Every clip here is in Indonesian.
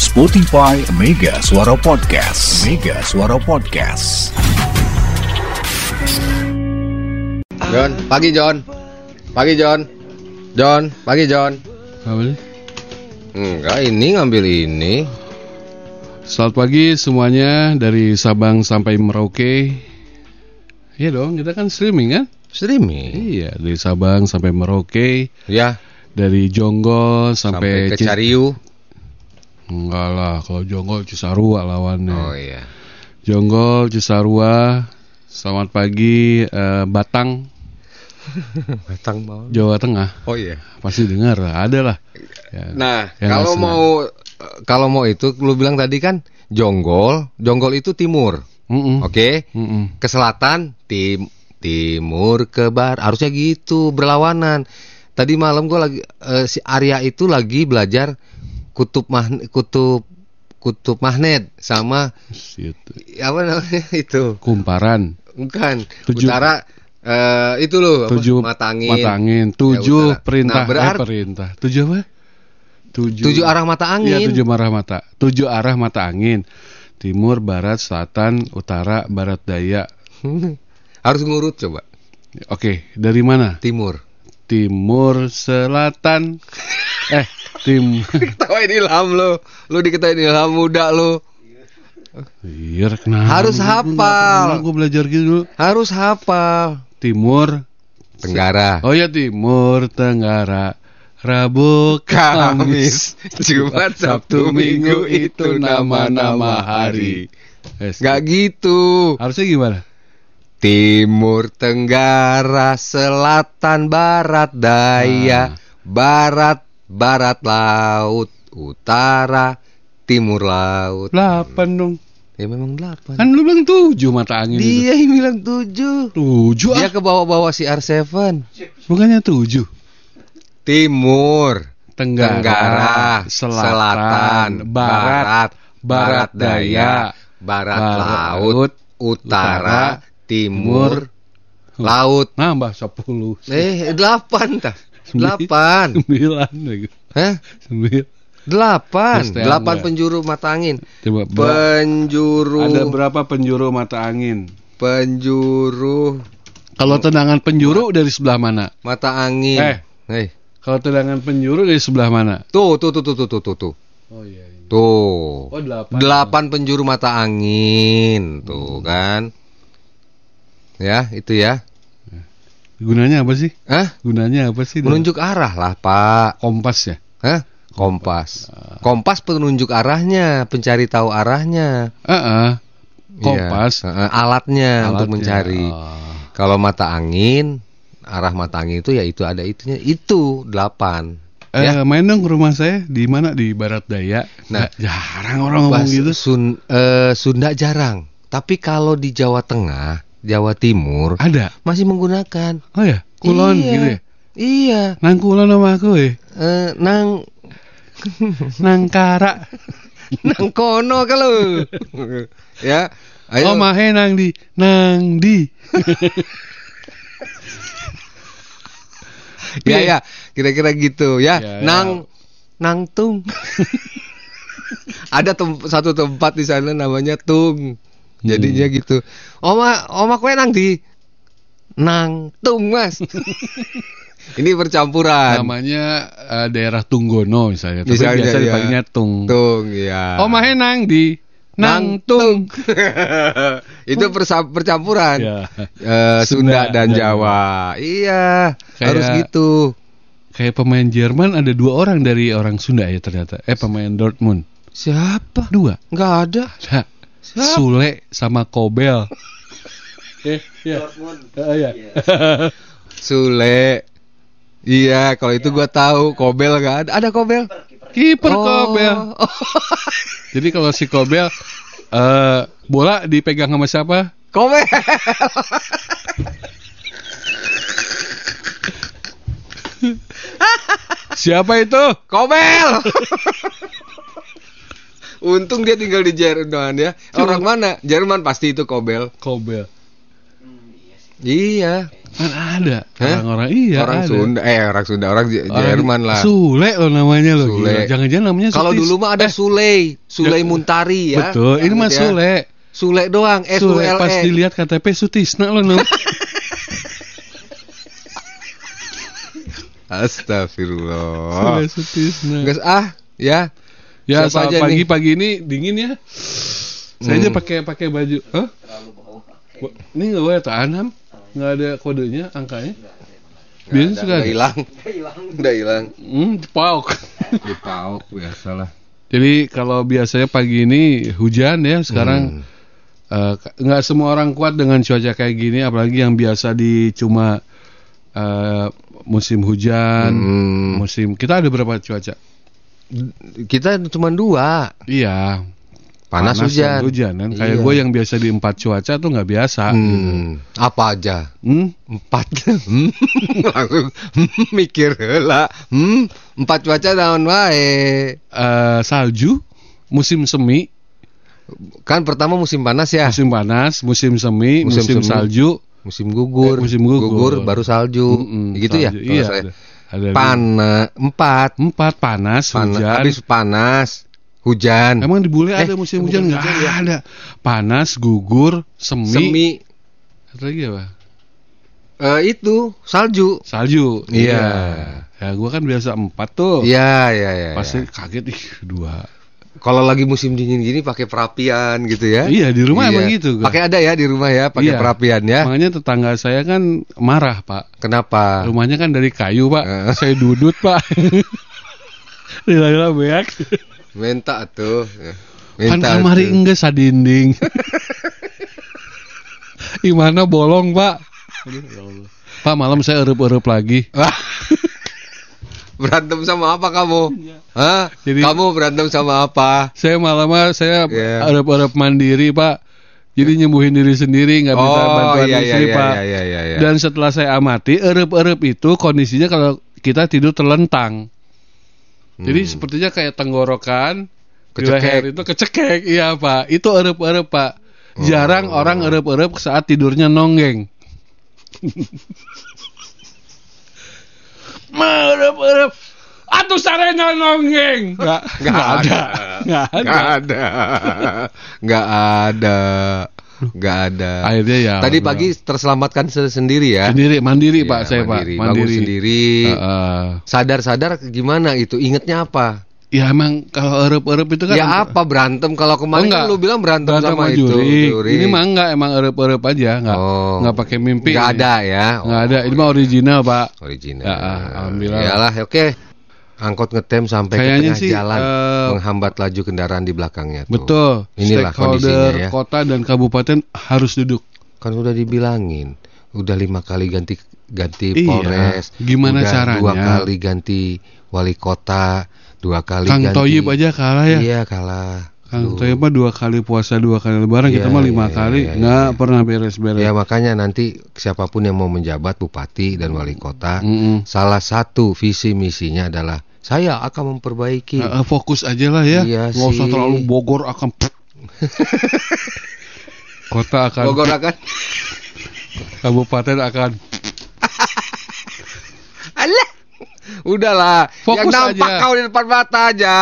Spotify Mega Suara Podcast. Mega Suara Podcast. John, pagi John. Pagi John. John, pagi John. Sih? Enggak, ini ngambil ini. Selamat pagi semuanya dari Sabang sampai Merauke. Iya dong, kita kan streaming kan? Streaming. Iya, dari Sabang sampai Merauke, Ya, dari Jonggol sampai, sampai, ke Cariu. Enggak lah, kalau Jonggol Cisarua lawannya. Oh iya. Jonggol Cisarua. Selamat pagi eh, Batang, Batang mau. Jawa Tengah. Oh iya. Pasti dengar lah, ada lah. Ya. Nah, Yang kalau mau kalau mau itu lu bilang tadi kan Jonggol, Jonggol itu timur. Mm-mm. Oke. Mm-mm. Ke selatan, tim timur ke barat. Harusnya gitu, berlawanan. Tadi malam gua lagi eh, si Arya itu lagi belajar kutub magnet kutub kutub magnet sama Situ. apa namanya itu? Kumparan. bukan. Tujuh- utara eh, itu loh apa? tujuh mata angin mata angin Ya, tujuh utara. perintah. Nah, berarti- eh, perintah. Tujuh apa? Tujuh. Tujuh arah mata angin. Tujuh arah mata tujuh arah mata angin. Timur barat selatan utara barat daya. Harus ngurut coba. Oke dari mana? Timur. Timur selatan. Eh tim. Ketawain ilham lo. Lo diketawain ilham muda lo. Iya kenapa? Harus hafal. gue belajar gitu dulu. Harus hafal. Timur tenggara. Oh ya timur tenggara. Rabu, Kamis, Jumat, Sabtu, Minggu itu nama-nama hari. Gak gitu. Harusnya gimana? Timur, Tenggara, Selatan, Barat, Daya, Barat, Barat Laut, Utara, Timur Laut. Delapan dong. Ya memang delapan. Kan lu bilang tujuh mata angin itu. Dia yang bilang tujuh. Tujuh Dia ah. ke bawah-bawah si R7. Bukannya tujuh. Timur, Tenggara, Tenggara, selatan, barat, barat daya, barat, barat laut, utara, timur, timur, laut. Nambah sepuluh. Eh, delapan tah. Delapan. Sembilan. Hah? Sembilan. Delapan. Delapan enggak. penjuru mata angin. Coba Penjuru. ada berapa penjuru mata angin? Penjuru Kalau tendangan penjuru dari sebelah mana? mata angin. Eh. Eh. Kalau tendangan penjuru dari sebelah mana? Tuh, tuh, tuh, tuh, tuh, tuh, tuh, tuh. Oh iya. iya. Tuh. Oh delapan. Delapan penjuru mata angin, tuh kan. Ya, itu ya. Gunanya apa sih? Hah? Gunanya apa sih? Menunjuk arah lah, Pak. kompas ya. Hah? Kompas. Kompas penunjuk arahnya, pencari tahu arahnya. Heeh. Iya. Kompas. Heeh, alatnya, untuk Alatnya. mencari. Oh. Kalau mata angin, arah mata angin itu ya itu ada itunya. Itu delapan. Eh, Ya. main dong ke rumah saya di mana di Barat Daya. Nah. Jarang orang ngomong gitu. Sun- eh, Sunda jarang. Tapi kalau di Jawa Tengah, Jawa Timur Ada. masih menggunakan. Oh ya, kulon Iya. gitu ya. Iya. Nang kulon sama aku ya. Eh, nang Nang kara. nang kono kalau. ya. Ayo. Oh mahe nang di, nang di. Ya ya, kira-kira gitu ya. Ya, ya. nang nang tung. Ada tem- satu tempat di sana namanya Tung. Jadinya Hmm. gitu. Oma oma kue nang di nang Tung, Mas. Ini percampuran. Namanya eh, daerah Tunggono misalnya. Tapi Misalnya, biasa ya. dipanggilnya Tung. Tung, ya. Mahe nang di, nang tung. Itu persa- percampuran. Ya. Eh, Sunda, Sunda dan dan Jawa. Iya, Kayak- harus gitu. Kayak pemain Jerman ada dua orang dari orang Sunda ya ternyata. Eh pemain Dortmund. Siapa? Dua. Nggak ada. Nah, Sule sama Kobel. Eh, ya. Ah, ya. Sule. Iya, kalau itu gua tahu Kobel nggak ada. Ada Kobel? Kiper Oh. Kobel. Jadi kalau si Kobel eh bola dipegang sama siapa? Kobel. Siapa itu? Kobel. Untung dia tinggal di Jerman ya. Orang mana? Jerman pasti itu Kobel. Kobel. Iya. Kan ada orang-orang iya orang ada. Sunda, eh orang Sunda, orang J- Orang Jerman lah. Sule lo namanya lo. Sule. Jangan-jangan namanya Kalau dulu mah ada Eh, Sule, Sule ya- Muntari ya. Betul, ini mah ya. Sule. Sule doang, S U Sule L pas E. dilihat KTP Sutisna lo nom. Astagfirullah. Sule Sutisna. Guys, ah, ya. Ya, Siapa saat aja nih? pagi-pagi ini dingin ya. Saya aja Hmm. pakai pakai baju. Hah? Ini enggak boleh tanam. Enggak ada kodenya, angkanya. Biasanya suka Udah ada. hilang. Udah hilang. Hmm, pauk. Di pauk biasalah. Jadi kalau biasanya pagi ini hujan ya, sekarang Hmm. eh, nggak semua orang kuat dengan cuaca kayak gini, apalagi yang biasa di cuma eh, musim hujan, Hmm. musim kita ada berapa cuaca? Kita cuma dua. Iya, Panas, dan hujan. hujan kan. Kayak Iya. gue yang biasa di empat cuaca tuh nggak biasa. gitu. Hmm, apa aja? Hmm? Empat. Hmm, Langsung hmm, mikir lah. Hmm, empat cuaca naon wae. Eh, salju, musim semi, Kan pertama musim panas ya. musim panas, musim semi, Musim musim, semi. salju, Musim gugur. Eh, musim gugur. baru salju. Mm-mm, gitu ya? salju. kalau Iya. saya. Ada, ada Panas empat. empat panas, Panas. hujan. Habis panas. Hujan. Emang di bule ada Eh, musim bukan hujan nggak hujan ya? ada. Panas, gugur, semi. Semi. Satu lagi apa? Eh, itu salju. Salju. Iya. Ya gua kan biasa empat tuh. Iya, iya, iya. Pasti iya. kaget ih dua. Kalau lagi musim dingin gini pakai perapian gitu ya. Iya di rumah emang gitu. Pakai ada ya di rumah ya, pakai Iya. perapian ya. Makanya tetangga saya kan marah pak. Kenapa? Rumahnya kan dari kayu pak. Eh. Saya dudut pak. Lila-lila beak. Minta tuh. Kan Minta kamari tuh. enggak sadinding. Gimana bolong pak? Pak malam saya erup-erup lagi. Berantem sama apa kamu? Hah? Iya. Jadi- kamu berantem sama apa? Saya malam saya Iya. erup-erup mandiri pak. Jadi nyembuhin diri sendiri nggak bisa oh bantuan iya istri iya, pak. iya iya iya iya. Dan setelah saya amati erup-erup itu kondisinya kalau kita tidur terlentang. Jadi Hmm. sepertinya kayak tenggorokan, di Kecekek. leher itu kecekek, iya pak. Itu erup-erup pak. Jarang Oh. orang erup-erup saat tidurnya nonggeng. Merup-erup. Atuh sarena nonggeng. Nggak, Nggak ada. Nggak ada. Nggak ada. Nggak ada. Akhirnya ya. Tadi alhamdulillah. pagi terselamatkan se- sendiri ya. Sendiri, mandiri Iya, pak saya mandiri. pak. Bangun sendiri. Sadar-sadar gimana itu? Ingetnya apa? Ya emang kalau erup-erup itu kan. ya apa berantem? Kalau kemarin Oh, kan enggak. lu bilang berantem, Berantem sama sama itu. juri. Ini mah enggak emang erup-erup aja, enggak. Oh. Enggak pakai mimpi. Nggak ini. ada ya. Nggak ada. Ini mah original, Pak. Original. Ya, ah, alhamdulillah. Iyalah, oke. Angkot ngetem sampai ke tengah sih, jalan, eh, menghambat laju kendaraan di belakangnya. Tuh. Betul. Inilah kondisinya ya. kota dan kabupaten harus duduk. Kan udah dibilangin, udah lima kali ganti ganti Iya, Polres. gimana udah caranya? Dua kali ganti wali kota, dua kali Kang ganti. Toyib aja kalah ya. Iya kalah. Kang. Toyib mah dua kali puasa, dua kali lebaran, kita Iya, mah lima iya, kali, iya, nggak iya. pernah beres-beres. Ya makanya nanti siapa pun yang mau menjabat bupati dan wali kota, Mm-mm. salah satu visi misinya adalah saya akan memperbaiki. Eh, fokus aja lah ya, Iya nggak usah terlalu Bogor akan. Kota akan, Bogor akan. kabupaten akan. Udahlah, Fokus yang nampak aja. kau di depan mata aja.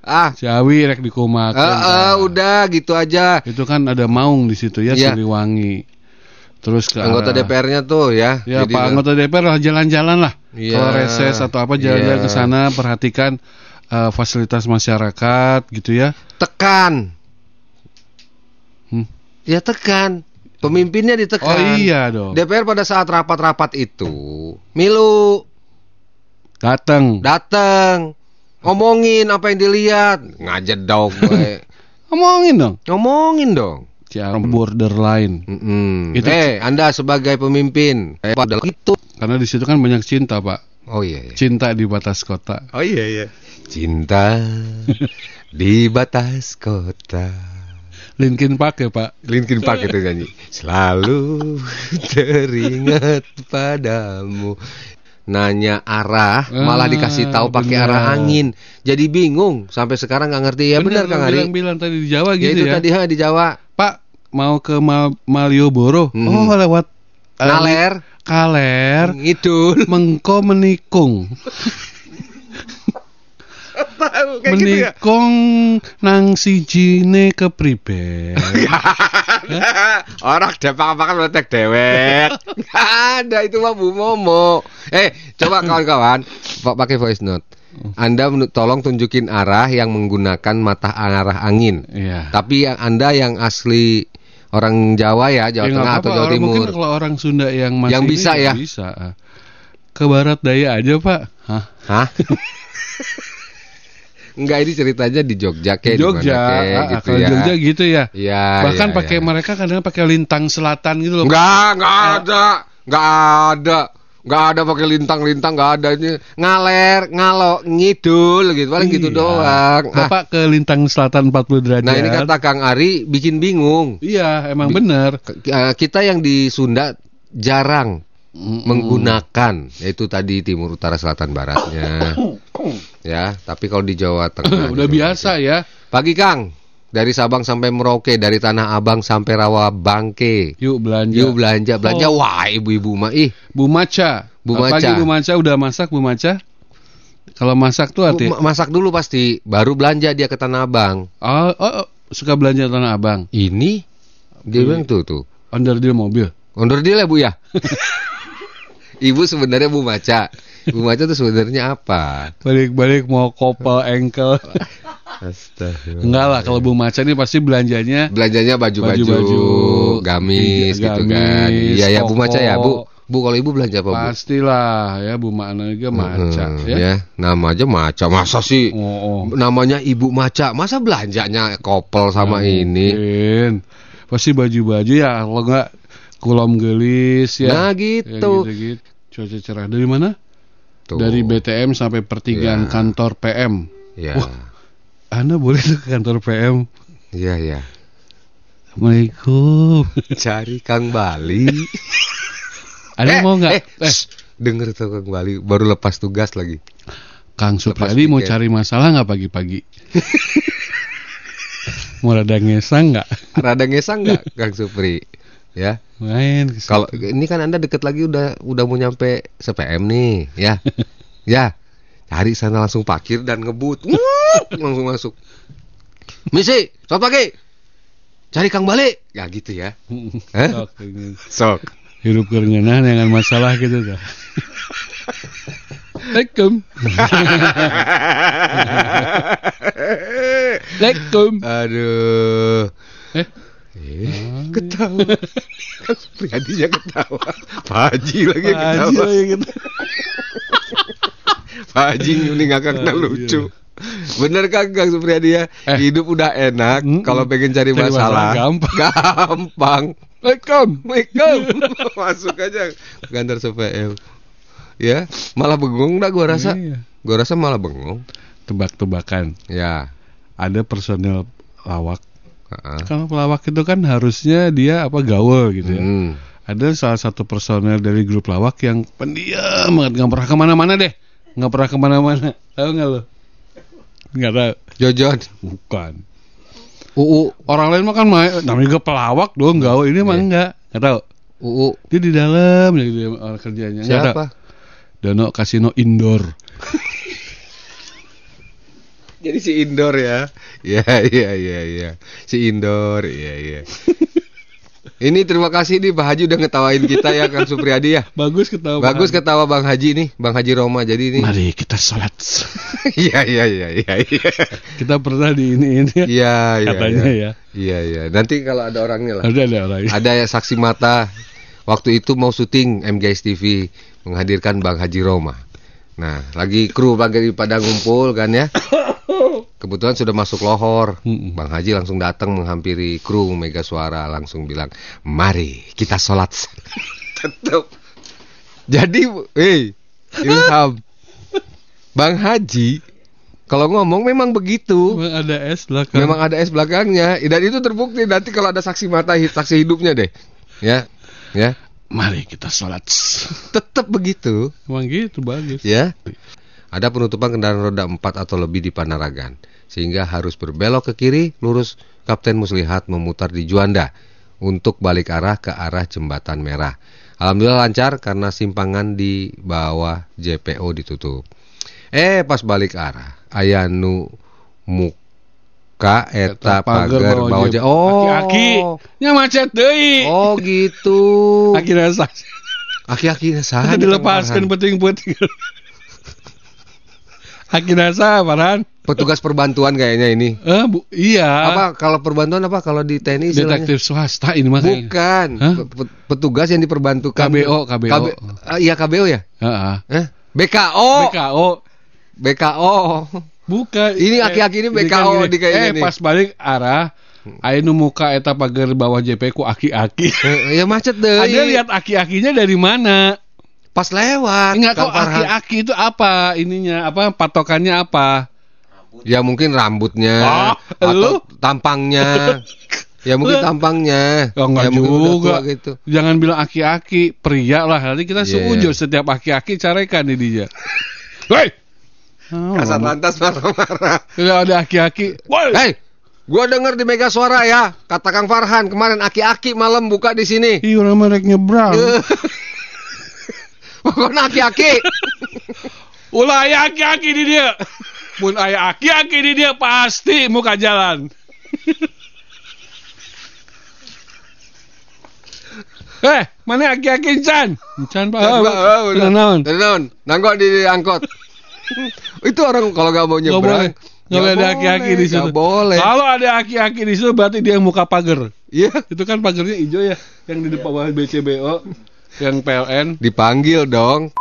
Ah, Ciawi rek dikumakan. eh, eh, udah gitu aja. Itu kan ada Maung di situ ya, Iya. Siliwangi. Terus ke Anggota arah- DPR-nya tuh ya. Ya, Jadi Pak anggota DPR lah jalan-jalan lah. Iya. Kalau reses atau apa jalan-jalan Iya. ke sana perhatikan eh, fasilitas masyarakat gitu ya. tekan. Hmm. Ya tekan. Pemimpinnya ditekan. Oh iya dong. DPR pada saat rapat-rapat itu, Milu Datang. datang ngomongin apa yang dilihat, ngajedok gue. Ngomongin dong. ngomongin dong. Ciawi borderline. Mm-mm. Itu- Eh, Anda sebagai pemimpin, eh, padahal itu. Karena di situ kan banyak cinta, Pak. Oh iya, iya. Cinta di batas kota. Oh iya iya. Cinta di batas kota. Linkin Park ya, Pak. Linkin Park itu nyanyi. Selalu teringat padamu. Nanya arah, malah Ah, dikasih tahu pakai arah angin. Jadi bingung sampai sekarang nggak ngerti. Ya benar Kang Ari. Bilang tadi di Jawa Ya gitu itu ya. tadi ha, di Jawa. Pak mau ke Mal Malioboro. Mhm. Oh, lewat Naler. kaler Ngidul. mengko menikung Kayak gitu ya? nang sijine kepriben Orang depak kan meletek dewek. Nggak ada itu mah Bu Momo. Eh, coba kawan-kawan, Pak pakai voice note. Anda tolong tunjukin arah yang menggunakan mata arah angin. Iya. Tapi yang Anda yang asli orang Jawa ya, Jawa Ya, Tengah atau Jawa orang- Timur. Mungkin kalau orang Sunda yang masih Yang ini bisa ya? Bisa. Ke barat daya aja, Pak. Hah? Hah? Enggak ini ceritanya di Jogja kayak Jogja, ah, gitu kalau ya. Jogja gitu ya. Iya. Bahkan iya, pakai iya. mereka kadang pakai lintang selatan gitu loh. Enggak, enggak ada. Enggak ada. Enggak ada pakai lintang-lintang, enggak ada ini. Ngaler, ngalo, ngidul gitu. Paling gitu Iya. doang. Ah, Bapak ke lintang selatan 40 derajat. nah, ini kata Kang Ari bikin bingung. Iya, emang. K- eh, Kita yang di Sunda jarang menggunakan yaitu tadi timur utara selatan baratnya. ya, tapi kalau di Jawa Tengah Udah Jawa biasa ya. Pagi Kang, dari Sabang sampai Merauke, dari Tanah Abang sampai Rawa Bangke. Yuk belanja. Yuk belanja, belanja. Oh. Wah, ibu-ibu mah ih. Bu Maca. Bu Selamat Pagi Maca. Bu Maca udah masak Bu Maca? Kalau masak tuh arti Ma- Masak dulu pasti, baru belanja dia ke Tanah Abang. oh, oh, oh, suka belanja Tanah Abang. Ini dia bilang tuh tuh. Under deal mobil. Undur dia lah Bu ya. Ibu sebenarnya Bu Maca. Bu Maca tuh sebenarnya apa? Balik-balik mau kopel engkel. Astagfirullah. Enggak lah kalau Bu Maca ini pasti belanjanya Belanjanya baju-baju, Baju-baju, gamis iya, gitu kan. gamis, Iya ya Bu Maca ya Bu. Bu kalau Ibu belanja apa Bu? pastilah ya Bu Makna juga Maca Hmm, ya. ya. Nama aja Maca. Masa sih Oh, oh. namanya Ibu Maca? Masa belanjanya kopel sama ini? mungkin. Pasti baju-baju ya kalau enggak kulom gelis ya. Nah, Ya, gitu. gitu-gitu. Cuaca cerah dari mana? Tuh. Dari BTM sampai pertigaan Ya. kantor PM. Ya. Wah. Anda boleh ke kantor PM. Iya, iya. Assalamualaikum. Cari Kang Bali. Ada mau nggak? Eh, eh, denger tuh Kang Bali baru lepas tugas lagi. Kang Supriyadi mau cari masalah nggak pagi-pagi? mau rada ngesang nggak? Rada ngesang nggak Kang Supri? Ya. Main. Kalau ini kan Anda deket lagi udah udah mau nyampe CPM nih, ya. ya. Cari sana langsung parkir dan ngebut. Langsung masuk. Misi, selamat pagi. Cari Kang Bali. Ya gitu ya. Sok, ingin. Sok. hidup kerengenan dengan masalah gitu dah. Assalamualaikum. Assalamualaikum. Aduh. Eh, Eh, ketawa. Kang Supriyadinya ketawa. Pak Haji lagi yang Haji ketawa. lagi gitu. Pak Haji ini ngakak Ah, lucu. Bener kan Kang Supriyadi ya? Eh. Hidup udah enak, Mm-mm. kalau pengen cari, Cari masalah masalah, gampang. gampang. Assalamualaikum. Assalamualaikum. Masuk aja ke kantor CPM. Ya, malah bengong dah gua rasa. Iya. Gua rasa malah bengong. Tebak-tebakan. Ya. Ada personel lawak. Heeh. Kalau pelawak itu kan harusnya dia apa gaul gitu ya. Hmm. Ada salah satu personel dari grup lawak yang pendiam banget nggak pernah ke mana-mana deh, nggak pernah ke mana-mana. Tahu nggak lo? Nggak tahu. Jojon. Bukan. Uu, Orang lain mah kan main, namanya juga pelawak dong, gaul ini mah Iya. enggak. Nggak tahu. uu. Dia di dalam ya dia orang kerjanya. Nggak tahu. Siapa? Dono Kasino Indoor. Jadi si indoor ya. Iya, iya, iya, iya. Si indoor, iya, iya. Ini terima kasih nih Pak Haji udah ngetawain kita ya Kang Supriyadi ya. Bagus ketawa. Bagus Bang. ketawa Bang Haji nih, Bang Haji Roma. Jadi ini Mari kita sholat. Iya, iya, iya, iya, iya. kita pernah di ini ini Iya, iya. katanya iya. ya. Iya, iya. Nanti kalau ada orangnya lah. Ada ada orang. Ada ya saksi mata waktu itu mau syuting MGS TV menghadirkan Bang Haji Roma. Nah, lagi kru lagi pada ngumpul kan ya. Kebetulan sudah masuk lohor. Bang Haji langsung datang menghampiri kru Mega Suara langsung bilang, "Mari kita sholat." Tetap. Jadi, eh, Ilham. Bang Haji kalau ngomong memang begitu. Memang ada es belakang. Memang ada es belakangnya dan itu terbukti nanti kalau ada saksi mata saksi hidupnya deh. Ya. Ya. Mari kita sholat. Tetap begitu, Emang gitu bagus. ya. Ada penutupan kendaraan roda 4 atau lebih di Panaragan sehingga harus berbelok ke kiri lurus Kapten Muslihat memutar di Juanda untuk balik arah ke arah Jembatan Merah. Alhamdulillah lancar karena simpangan di bawah JPO ditutup. Eh pas balik arah, aya nu muka eta pagar bawah JPO. Oh. Aki-aki nya macet deui. Oh gitu. Aki rasa. Aki-aki saha dilepaskan penting-penting. Aki rasa Farhan. Petugas perbantuan kayaknya ini. Eh, bu, iya. Apa kalau perbantuan apa kalau di TNI istilahnya? Detektif swasta ini mah. Bukan. Pe- Petugas yang diperbantukan. KBO, KBO. KB Ah, iya KBO ya? Heeh. Eh? BKO. BKO. BKO. Bukan. Ini aki-aki ini BKO di kayaknya Eh, nih. pas balik arah Aya nu muka eta pagar bawah JP ku aki-aki. Eh, ya macet deh. Ada lihat aki-akinya dari mana? pas lewat. Enggak kok aki-aki itu apa ininya? Apa patokannya apa? Ya mungkin rambutnya Ah, atau lu? tampangnya. ya mungkin tampangnya. Oh, enggak ya, juga. gitu. Jangan bilang aki-aki, pria lah. Nanti kita Iya, seujur setiap aki-aki carekan di dia. Hei. Oh, Kasat lantas marah-marah. Kalau ada aki-aki, woi. Hei, gua denger di Mega Suara ya, kata Kang Farhan kemarin aki-aki malam buka di sini. Ih, orang merek nyebrang. Pokoknya aki-aki. Ulah aya aki-aki di dia. Mun aya aki-aki di dia pasti muka jalan. Eh, mana aki-aki Encan? Encan Pak. Udah. Dari naon? Nangkok di angkot. Itu orang kalau nggak mau Nggak boleh. nyebrang. Nggak boleh ada aki-aki di situ. Boleh. Kalau ada aki-aki di situ berarti dia yang muka pagar. Iya. Itu kan pagarnya hijau ya, yang di depan bawah BCBO, yang PLN Dipanggil dong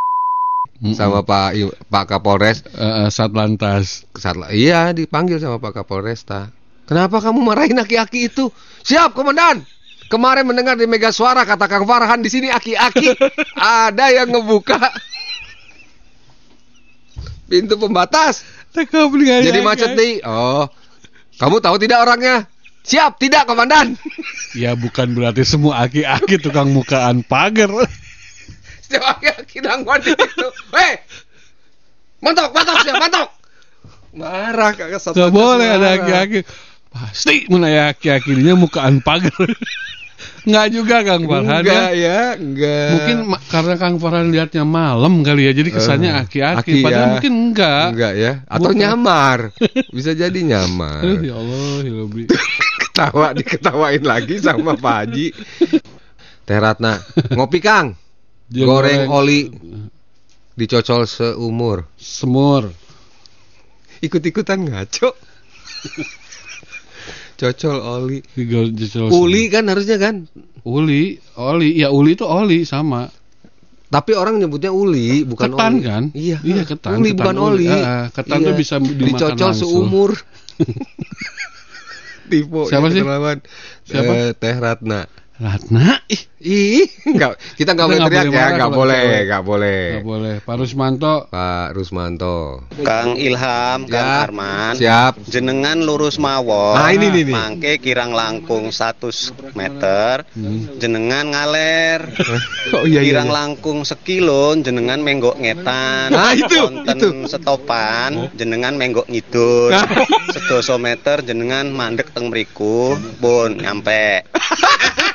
sama Pak I- Pak Kapolres. Eh, Satlantas. Saat, iya, dipanggil sama Pak Kapolresta. Kenapa kamu marahin aki-aki itu? Siap, Komandan. Kemarin mendengar di Mega Suara kata Kang Farhan di sini aki-aki ada yang ngebuka pintu pembatas. Jadi macet nih. Oh. Kamu tahu tidak orangnya? Siap, tidak, Komandan. Ya bukan berarti semua aki-aki tukang mukaan pagar. Setiap aki-aki nangguan di situ. Hei! Mantok, mantok, siap, mantok. Marah kakak satu. Gak boleh ada aki-aki. Pasti mun aya aki-aki dinya mukaan pagar. Enggak juga Kang Farhan Enggak ya. ya, enggak. Mungkin ma- karena Kang Farhan lihatnya malam kali ya, jadi kesannya Eh, aki-aki. aki Padahal ya. mungkin enggak. Enggak ya, atau Bukan. nyamar. Bisa jadi nyamar. Ya Allah, Hilobri. Ketawa diketawain lagi sama Pak Haji. Teh Ratna, ngopi Kang. Dia Goreng oli dicocol seumur. semur. Ikut-ikutan ngaco. Cocol oli. Dicol Uli kan harusnya kan. Uli, oli, ya uli itu oli sama. Tapi orang nyebutnya uli, bukan Ketan oli. kan? Iya, Iya, ketan, Uli ketan bukan oli. Ah, ah, ketan tuh bisa dimakan dicocol langsung. seumur. Tipu Siapa ya, sih? Siapa? Eh, Teh Ratna. Ratna, ih, Ih, enggak, kita enggak boleh nggak teriak boleh ya, enggak boleh, enggak boleh. nggak boleh. Pak Rusmanto, Pak Rusmanto. Kang Ilham, Kang Ya, Arman. Siap. Jenengan lurus mawon. Nah, ini nih, nih. Mangke kirang langkung 100 meter. Jenengan ngaler. Oh iya iya. kirang iya. langkung sekilo jenengan menggok ngetan. Nah, itu, Wonten itu. setopan jenengan menggok ngidul. Nah. Sedoso meter jenengan mandek teng mriku pun nyampe.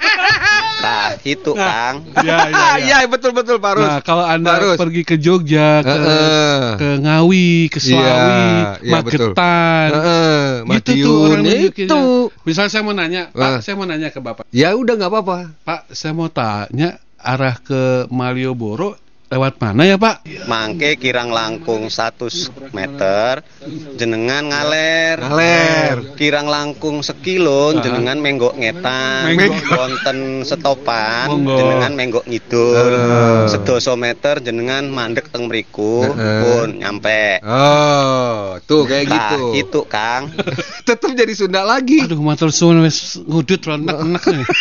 Nah, itu Kang. ya, ya, ya. iya betul betul Pak Rus. Nah, kalau Anda pergi ke Jogja, ke, Heeh. ke Ngawi, ke Selawi, Iya, iya, betul. Magetan. Heeh, Gitu tuh Madiun, orang ya nunjukinnya. itu. Misalnya saya mau nanya. Pak, saya mau nanya ke Bapak. Ya udah nggak apa-apa. Pak, saya mau tanya arah ke Malioboro lewat mana ya, Pak? Mangke kirang langkung 100 meter jenengan ngaler. Ngaler. Kirang langkung sekilo jenengan menggok ngetan. Menggok. Wonten setopan Monggo. jenengan menggok ngidul. Eh. Sedoso meter jenengan mandek teng mriku Heeh. pun nyampe. Oh, tuh kayak Nah, gitu. itu Kang. Tetap jadi Sunda lagi. Aduh, matur suwun wis ngudut enak-enak nih.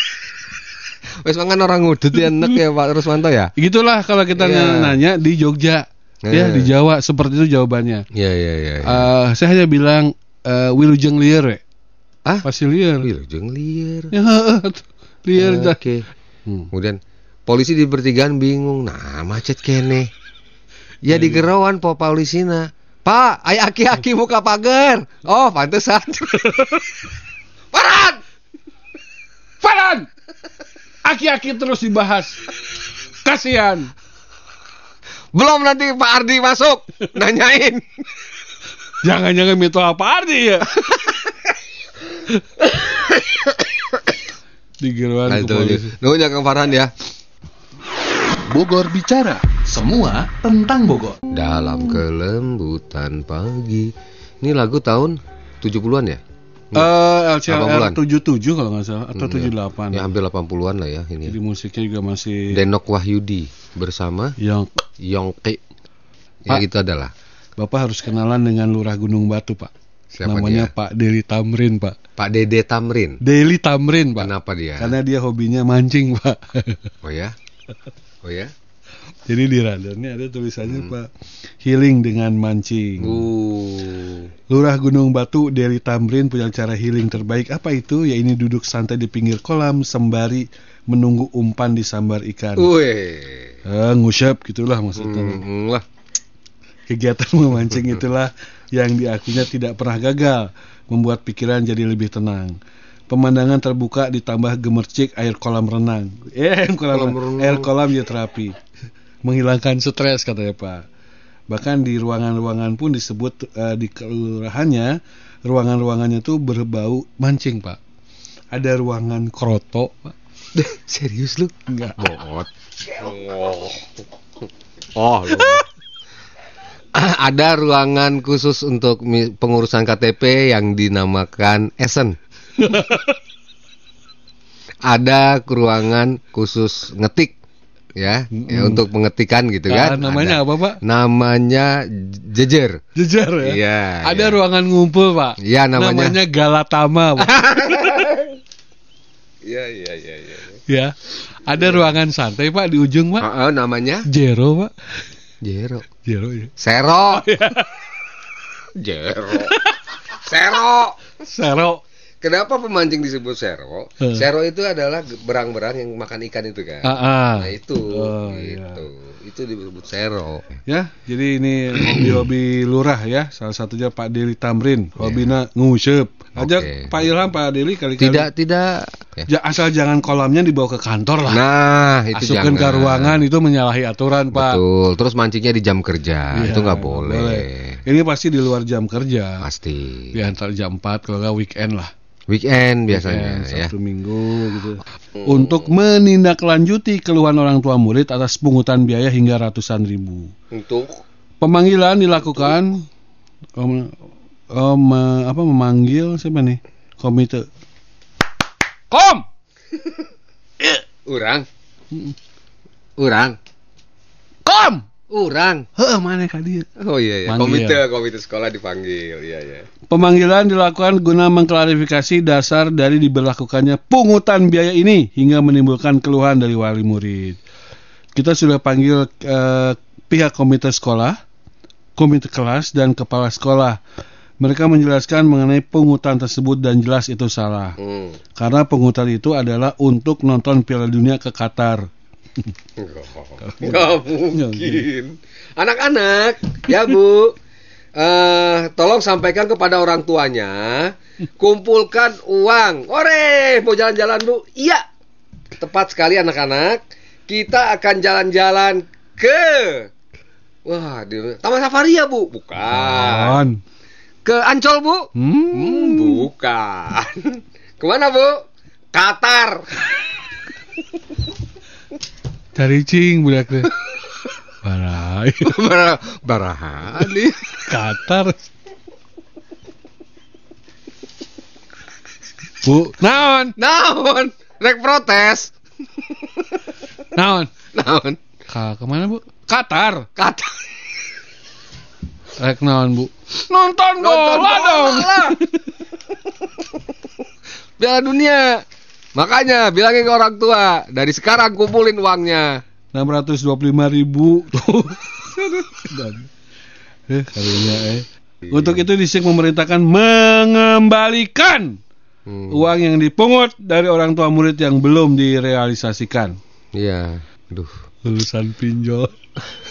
Wes mangan orang ngudut ya enak ya Pak Rusmanto ya. Gitulah kalau kita Iya. nanya di Jogja. Ya, Iya. di Jawa seperti itu jawabannya. Iya iya iya. iya. Eh, saya hanya bilang eh, Wilujeng liar ya. Ah? Pasti liar. Wilujeng liar. Ya, liar. Oke. Hmm. Kemudian polisi di pertigaan bingung. Nah, macet kene. Ya di gerauan po polisina. Pak, ay aki-aki muka pagar. Oh, pantesan. Paran! Farhan! Aki-aki terus dibahas. Kasihan. Belum nanti Pak Ardi masuk nanyain. Jangan-jangan itu apa arti ya? Digiruan Nah, ke polisi. Nuhun ya Kang Farhan ya. Bogor bicara. Semua tentang Bogor. Dalam kelembutan pagi. Ini lagu tahun 70-an ya? Eh, LCLR 80-an. 77 kalau nggak salah atau Enggak. 78. Ya hampir 80-an lah ya Jadi ini. musiknya juga masih Denok Wahyudi bersama yang Yongki. Ya gitu adalah. Bapak harus kenalan dengan Lurah Gunung Batu, Pak. Siapa Namanya dia? Pak Deli Tamrin, Pak. Pak Dede Tamrin. Deli Tamrin, Pak. Kenapa dia? Karena dia hobinya mancing, Pak. Oh ya? Oh ya? Jadi di radarnya ada tulisannya Pak healing dengan mancing. Uh. Lurah Gunung Batu Deli Tamrin punya cara healing terbaik apa itu? Ya ini duduk santai di pinggir kolam sembari menunggu umpan di sambar ikan. Wih. Eh, ngusyap gitulah maksudnya. Hmm, lah. Kegiatan memancing itulah yang diakunya tidak pernah gagal, membuat pikiran jadi lebih tenang. Pemandangan terbuka ditambah gemercik air kolam renang. Eh, kolam, Kolam renang. air kolam ya terapi. Menghilangkan stres katanya Pak. Bahkan di ruangan-ruangan pun disebut eh, di kelurahannya, ruangan-ruangannya tuh berbau mancing, Pak. Ada ruangan kroto, Pak. Serius lu? Enggak. Bot. Oh. Oh, lu. Ada ruangan khusus untuk pengurusan KTP yang dinamakan Esen. Ada ruangan khusus ngetik ya, ya untuk pengetikan gitu Ah, kan. namanya Ada. apa, Pak? Namanya jejer. Jejar ya. Iya, Ada iya. ruangan ngumpul, Pak. Iya, namanya- Galatama, Pak. Iya iya iya iya. ya. Ada ruangan santai, Pak, di ujung, Pak. Ah, ah, namanya Jero, Pak. Jero. Jero ya. Sero. Jero. Sero. Sero. Kenapa pemancing disebut sero? Eh. Sero itu adalah berang-berang yang makan ikan itu kan. Ah, ah. Nah itu, Oh, iya. gitu. Itu disebut sero. Ya, jadi ini hobi-hobi lurah ya. Salah satunya Pak Deli Tamrin, hobinya ngusep. Ajak Oke. Pak Ilham, Pak Deli kali-kali. Tidak tidak. Ya. Asal jangan kolamnya dibawa ke kantor lah. Nah itu Masukkan ke jangan. ruangan itu menyalahi aturan, Pak. Betul. Terus mancingnya di jam kerja. Iya, itu nggak nggak boleh. Ini pasti di luar jam kerja. Pasti. Di antara jam 4 kalau nggak weekend lah. Weekend biasanya Weekend, ya. Sabtu Minggu gitu. Untuk menindaklanjuti keluhan orang tua murid atas pungutan biaya hingga ratusan ribu. Untuk Pemanggilan dilakukan om, eh, apa memanggil siapa nih? Komite. Kom. orang. Orang. Kom. Orang. Heh, mana kali? Oh iya iya. Manggil. Komite komite sekolah dipanggil. Iya iya. Pemanggilan dilakukan guna mengklarifikasi dasar dari diberlakukannya pungutan biaya ini hingga menimbulkan keluhan dari wali murid. Kita sudah panggil eh, pihak komite sekolah, komite kelas dan kepala sekolah. Mereka menjelaskan mengenai pungutan tersebut dan jelas itu salah. Hmm. Karena pungutan itu adalah untuk nonton Piala Dunia ke Qatar. Nggak mungkin. Anak-anak, ya Bu, eh tolong sampaikan kepada orang tuanya, kumpulkan uang. Ore, mau jalan-jalan Bu? Iya. Tepat sekali anak-anak. Kita akan jalan-jalan ke Wah, di Taman Safari ya, Bu? Bukan. Ke Ancol, Bu? Hmm. Hmm, bukan. Ke mana, Bu? Qatar. Cari cing budak teh. Barai. Bara- Barahali. Qatar. Bu, naon? Naon? Rek protes. Naon? Naon? Ka ke mana bu? Qatar. Kata Rek naon bu? Nonton Nonton bola dong. lah. Piala dunia. Makanya bilangin ke orang tua, dari sekarang kumpulin uangnya. 625 ribu. Tuh. Dan- eh, kalinya eh. Untuk itu disik memerintahkan mengembalikan Hmm. uang yang dipungut dari orang tua murid yang belum direalisasikan. Iya. Aduh. Lulusan pinjol.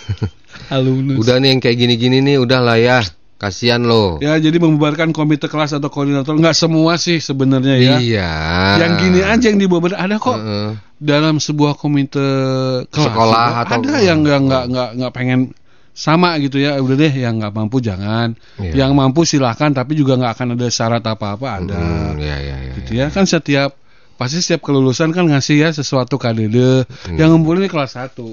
Alumnus. Udah nih yang kayak gini-gini nih udah lah ya. Kasihan lo. Ya, jadi membubarkan komite kelas atau koordinator nggak semua sih sebenarnya ya. Iya. Yang gini aja yang dibawa ada kok Heeh. dalam sebuah komite kelas Sekolah juga atau- ada yang nggak nggak nggak nggak pengen sama gitu ya udah deh yang nggak mampu jangan Iya. yang mampu silahkan tapi juga nggak akan ada syarat apa apa ada Hmm, ya, ya, ya, gitu ya kan setiap pasti setiap kelulusan kan ngasih ya sesuatu KDD Hmm. yang ngumpulin kelas 1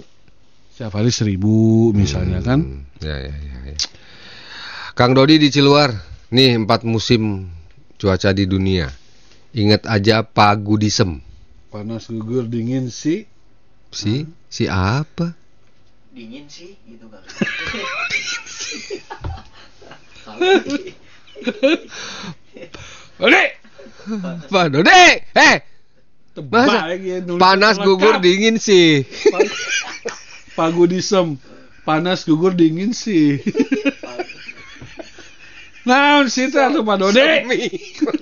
setiap hari seribu misalnya kan Hmm, Ya, ya, ya, ya. Kang Dodi di Ciluar, nih empat musim cuaca di dunia. Ingat aja pagudisem. panas gugur dingin sih Si, si apa? dingin sih gitu kan Ode Pak Dodi, eh, tebak Masa? ya, panas lengkap. gugur dingin sih. Pagudisem panas gugur dingin sih Nah, situ atau Pak Dode.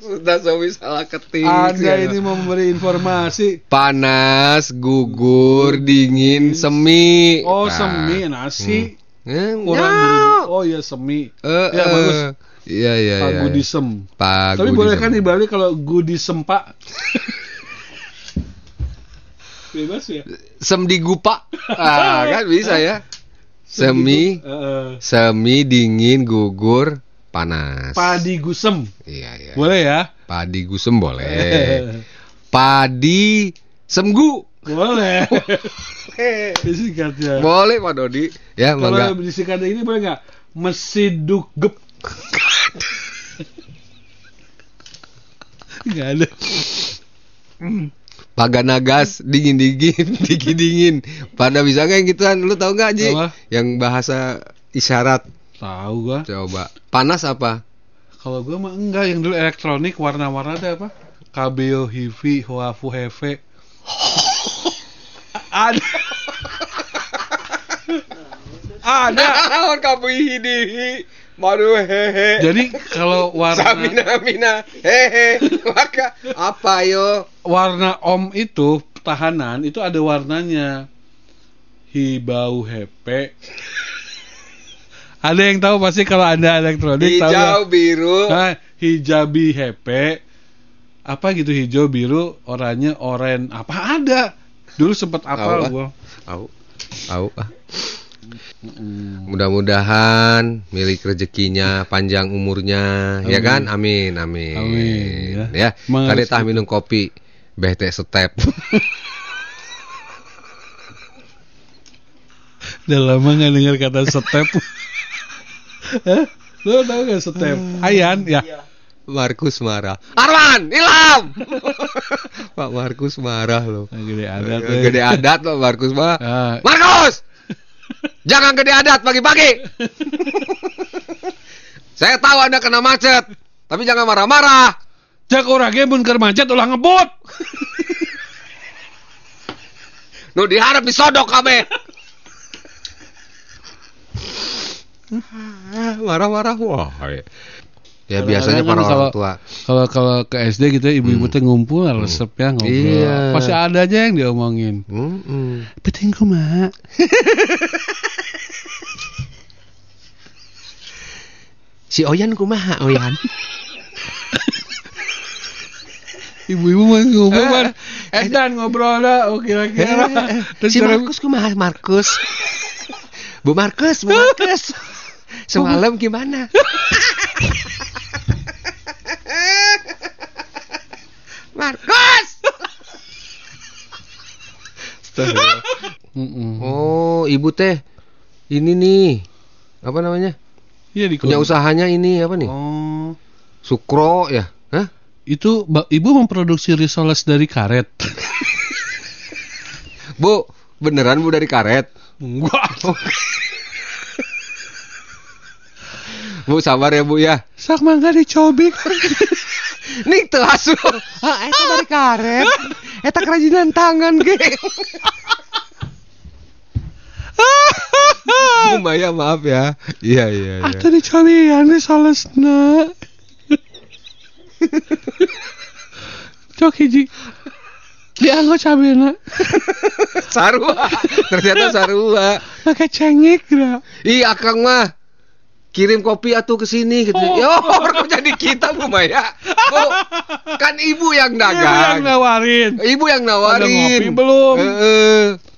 Sudah Somi salah ketik. Anda Ya. ini mau memberi informasi. panas, gugur, dingin, semi. Oh, Nah. semi nasi. Eh, Kurang ya. Oh iya semi. Eh, Ya, bagus. Iya, iya, iya. Pagudisem. Pagudisem. Tapi boleh kan dibalik kalau gudisem Pak? Bebas ya. Sem di gupa. Ah, kan bisa ya. Semi, Eh, semi dingin, gugur, panas. padi gusem. Iya, iya. Boleh ya? Padi gusem boleh. Padi semgu. Boleh. Disingkatnya. Boleh Pak Dodi. Ya, Kalau disingkatnya ini boleh nggak? Mesiduk gep. Nggak ada. Paganagas dingin dingin dingin dingin. Pada bisa yang gituan? Lu tahu nggak Ji? Apa? Yang bahasa isyarat. Tahu gua. Coba. Panas apa? Kalau gua mah enggak yang dulu elektronik warna-warna ada apa? Kabeo, Hivi, Huafu, Heve. ada. ada. Naon kamu hidi? Maduh hehe. Jadi kalau warna Samina mina hehe. Maka apa yo? warna om itu tahanan itu ada warnanya. Hibau hepe. ada yang tahu pasti kalau Anda elektronik tahu ya. Hijau biru. Nah, hijabi hepe apa gitu hijau biru oranye oren apa ada dulu sempat Tahu, apa gua Au. Au ah. Mudah-mudahan milik rezekinya panjang umurnya. Ya Amin. kan? Amin amin, Amin, ya. ya kali tah minum kopi beh teh step. Udah lama nggak dengar kata step. Hah? lo tau gak step? Ayan ya. Markus marah Arman ilham Pak Markus marah loh. Gede adat ya. gede adat Pak Markus mah Ah, Markus jangan gede adat pagi-pagi saya tahu anda kena macet tapi jangan marah-marah jak orang ge mun keur macet ulah ngebut Nu diharap disodok kami. Marah-marah wah. Ya biasanya para orang tua. kalau kalau ke SD gitu ya, ibu-ibu teh ngumpul resep ya ngobrol Iya. pasti ada aja yang diomongin Mm-mm. penting kumaha Si Oyan kumaha Oyan? ibu-ibu mah ngumpul kan eh dan ngobrol lah oke kira-kira terus si cara- Markus kumaha Markus? Bu Markus, Bu Markus. Semalam gimana? Markus. Oh, ibu teh ini nih. Apa namanya? Iya di Punya usahanya ini apa nih? Oh, Sukro ya? Hah? itu ibu memproduksi risoles dari karet. Bu, beneran Bu dari karet? Enggak. Bu sabar ya Bu ya. Sak mangga dicobik. Nih tuh asu. Ah, eta dari karet. Eta kerajinan tangan ge. Bu Maya maaf ya. Iya iya iya. Atau dicobian risolesna. Cok hiji. Dianggo cabena. Sarua. Ternyata sarua. Pakai cengik dah. Ih, Akang mah kirim kopi atuh ke sini gitu. Oh. Yo, kok jadi kita Bu Maya? Bu, kan ibu yang Ibu yang dagang. nawarin. Ibu yang Ada nawarin. ngopi belum? Heeh. Wah,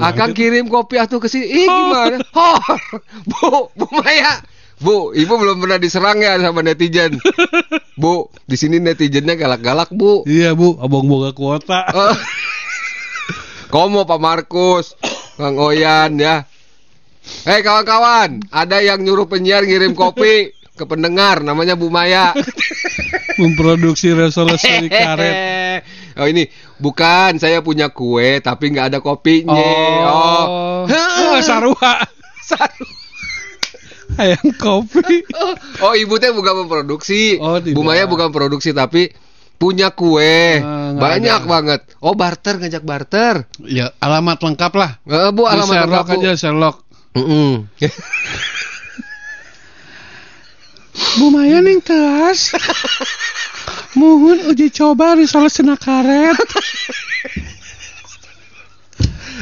Akan kirim kopi atuh ke sini. Ih, Oh. gimana? Oh, Bu, Bu Maya. Bu, ibu belum pernah diserang ya sama netizen. Bu, di sini netizennya galak-galak, Bu. Iya bu, abang boga kuota. Komo Pak Markus, Kang Oyan ya. Hei kawan-kawan, ada yang nyuruh penyiar ngirim kopi ke pendengar, namanya Bu Maya. Memproduksi resolusi karet. Oh ini bukan saya punya kue tapi nggak ada kopinya. Oh, oh sarua. Saru. Ayam kopi. Oh ibu teh bukan memproduksi. Oh, tidak. Bu Maya bukan produksi tapi punya kue Ah, nggak banyak ada. banget. Oh barter ngajak barter. Ya, alamat lengkap lah. Eh, bu Di alamat Sherlock lengkap, Bu. aja Sherlock. Mm-mm. Bu Maya ning teas. Mohon uji coba resolusi karet.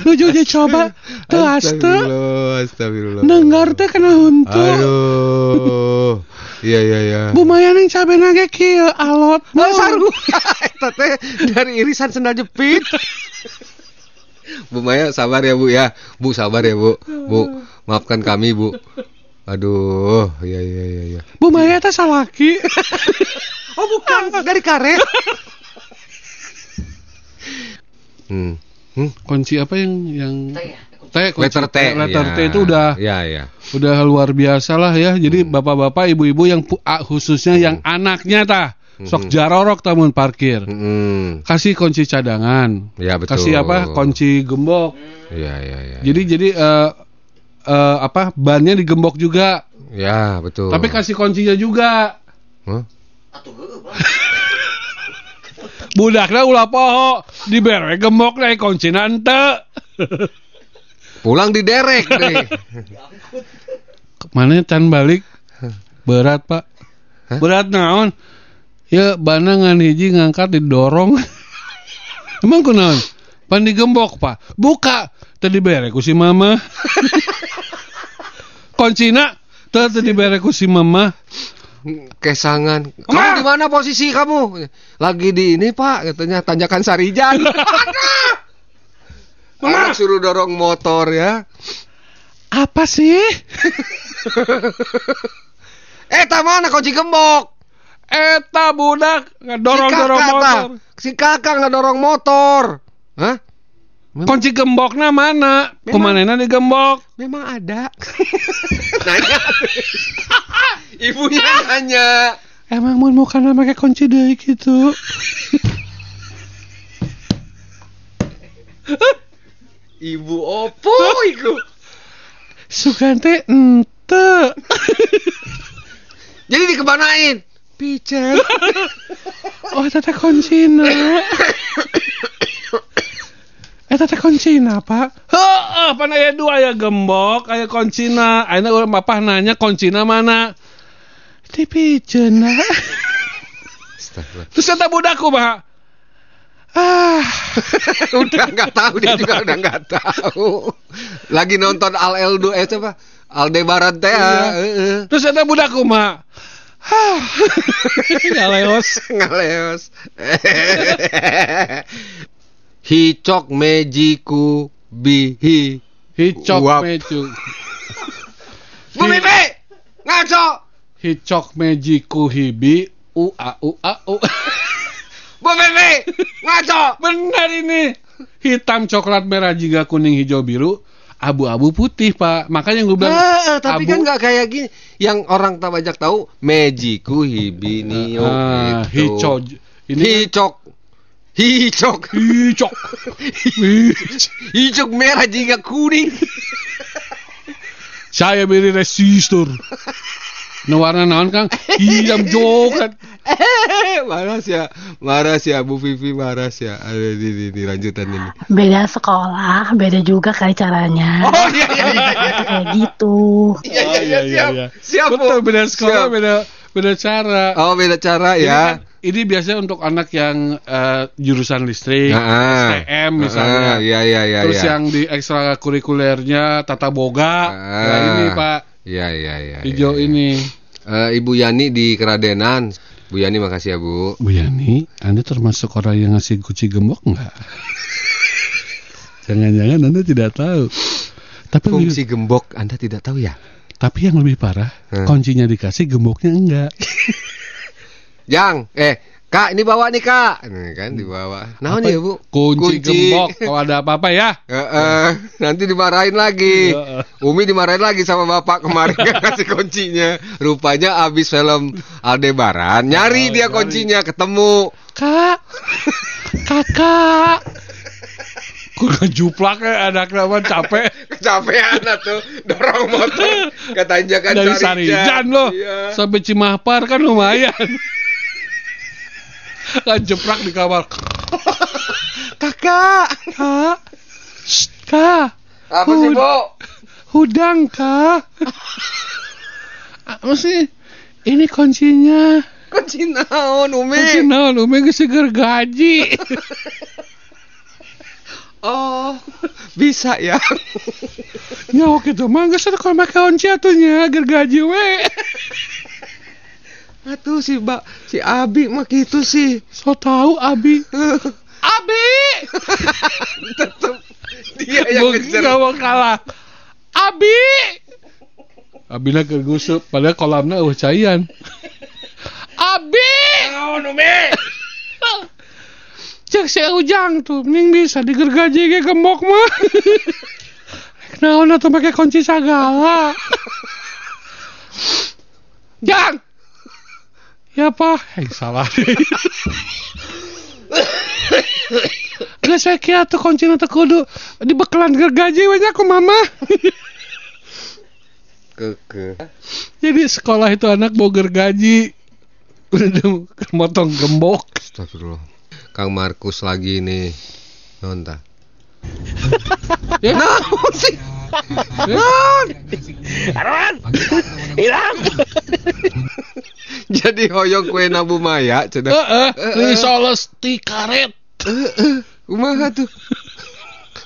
Nuju uji coba teas teh. Astagfirullah, astagfirullah. Dengar teh kena huntu. Aduh. Iya iya iya. Bu Maya ning cabena ge kieu alot. Oh, saru. Eta teh dari irisan sendal jepit. Bu Maya sabar ya Bu ya. Bu sabar ya Bu. Bu, maafkan kami Bu. Aduh, iya iya iya iya. Bu Maya teh salaki. Oh bukan, dari karet. hmm. Hmm. Kunci apa yang yang Teh ya. T, kunci Letter T. Letter ya. T itu udah Ya ya. udah luar biasa lah ya. Jadi bapak-bapak, ibu-ibu yang khususnya yang anaknya tah sok Mhm. jarorok tamun parkir. Hmm. Kasih kunci cadangan. Ya betul. Kasih apa? Kunci gembok. Ya ya ya. Jadi jadi eh eh, apa? Bannya digembok juga. ya betul. Tapi kasih kuncinya juga. Hah? Atuh heueuh, Bang. Budakna ulah poho dibere gembok deh kuncina ente. Pulang diderek deh. Mana can balik? Berat, Pak. Hah? Berat naon? Ya bana ngan hiji ngangkat didorong. Emang kunaon? Pan digembok, Pak. Buka. Tadi bere ku si mama. Kuncina teu teu dibere ku si mama. Kesangan. Kamu di mana posisi kamu? Lagi di ini Pak, katanya tanjakan Sarijan. Mama! Anak suruh dorong motor ya. Apa sih? Eh, mana kunci gembok? Eta budak si dorong-dorong kakak, motor. Si kakak nggak dorong motor. Hah? Kunci gembokna mana? Memang- Kumanena digembok? Memang ada. nanya. Ibunya nanya. Emang mun mau kana make kunci deui gitu. Ibu opo iku? Sugante ente. Jadi dikemanain? Pijet. Oh, eta teh kuncina. Eta teh kuncina, Pak. Heeh, pan aya dua aya gembok, aya kuncina. Ayeuna urang bapak nanya kuncina mana? Di pijeuna. Astagfirullah. Terus kata budakku, Pak. Ah, udah nggak tahu dia juga udah nggak tahu. Lagi nonton Al Eldo eh apa? Aldebaran teh. Iya. heeh. terus kata budakku, Mak. Ah. Ngaleos. Ngaleos. Hicok mejiku bihi. Hicok Uap. meju. Bu Bibi, ngaco. Hicok mejiku hibi u a u a u. Bu Bibi, ngaco. Benar ini. Hitam coklat merah jingga kuning hijau biru abu-abu putih pak makanya gue bilang Eh, tapi abu- kan nggak kayak gini. Yang orang tak banyak tahu, mejiku hibinio Ah, gitu. ini Hicok. Hicok. hijau Hijau merah jingga kuning. saya beri resistor nu warna naon kang hitam coklat marah ya, marah ya Bu Vivi marah ya. Ada di, di, di lanjutan ini. beda sekolah, beda juga kali caranya. Oh iya iya iya. Kayak gitu. Iya iya iya siap. Siap betul beda sekolah Siap. beda beda cara Oh beda cara ya. kan- ini biasanya untuk anak yang eh, jurusan listrik Nah, STM misalnya Iya iya iya Terus iya. yang di ekstrakurikulernya tata boga. Ah. Ya ini Pak. Iya iya iya. Hijau iya. ini. Eh, Ibu Yani di Keradenan. Bu Yani makasih ya Bu. Bu Yani, Anda termasuk orang yang ngasih kunci gembok nggak? Jangan-jangan Anda tidak tahu. Tapi lebih- Fungsi gembok Anda tidak tahu ya? tapi yang lebih parah, Hmm. kuncinya dikasih, gemboknya enggak. Jang, eh Kak ini bawa nih Kak. Nih, kan dibawa. Nah Apa? ya Bu. Kunci, gembok kalau ada apa-apa ya. Eh, eh, nanti dimarahin lagi. Umi dimarahin lagi sama bapak kemarin yang ngasih kuncinya. Rupanya abis film Aldebaran, Oh, nyari dia nyari. kuncinya, ketemu. Kak, kakak. Kok ngejuplak ya anaknya mah capek. Kecapean tuh dorong motor ke tanjakan Dari Sarijan loh Iya. sampai Cimahpar kan lumayan. Kan jeprak di kamar. Kakak. Kak, Shh, kak, Apa sih, Hud- Bu? hudang kak. Apa sih? Ini kuncinya. Kunci naon, Umi? Kunci naon, Umi geus seger gaji. Oh, bisa ya. Ya oke tuh, mah geus kalau make kunci atunya agar gaji we. Atuh si Mbak, si Abi mah gitu sih. So tahu Abi. Abi. Tetep dia yang ngejar. nggak mau kalah. Abi. Abina kegusup, padahal kolamnya eueuh caian. Abi. Naon, Umi? Cek si Ujang tuh, mending bisa digergaji ge gembok mah. Naon atuh make kunci sagala. Jang. Ya apa? Eh salah. Gak saya kira tuh kunci nanti kudu dibekelan gergaji we nya ku mama. Keke. Jadi sekolah itu anak mau gergaji. Udah motong gembok. Astagfirullah. Kang Markus lagi nih. Nonton. Ya. Naon sih? Hilang. Jadi hoyong kue Nabu Maya cenah. Heeh, risoles ti karet. Kumaha tuh?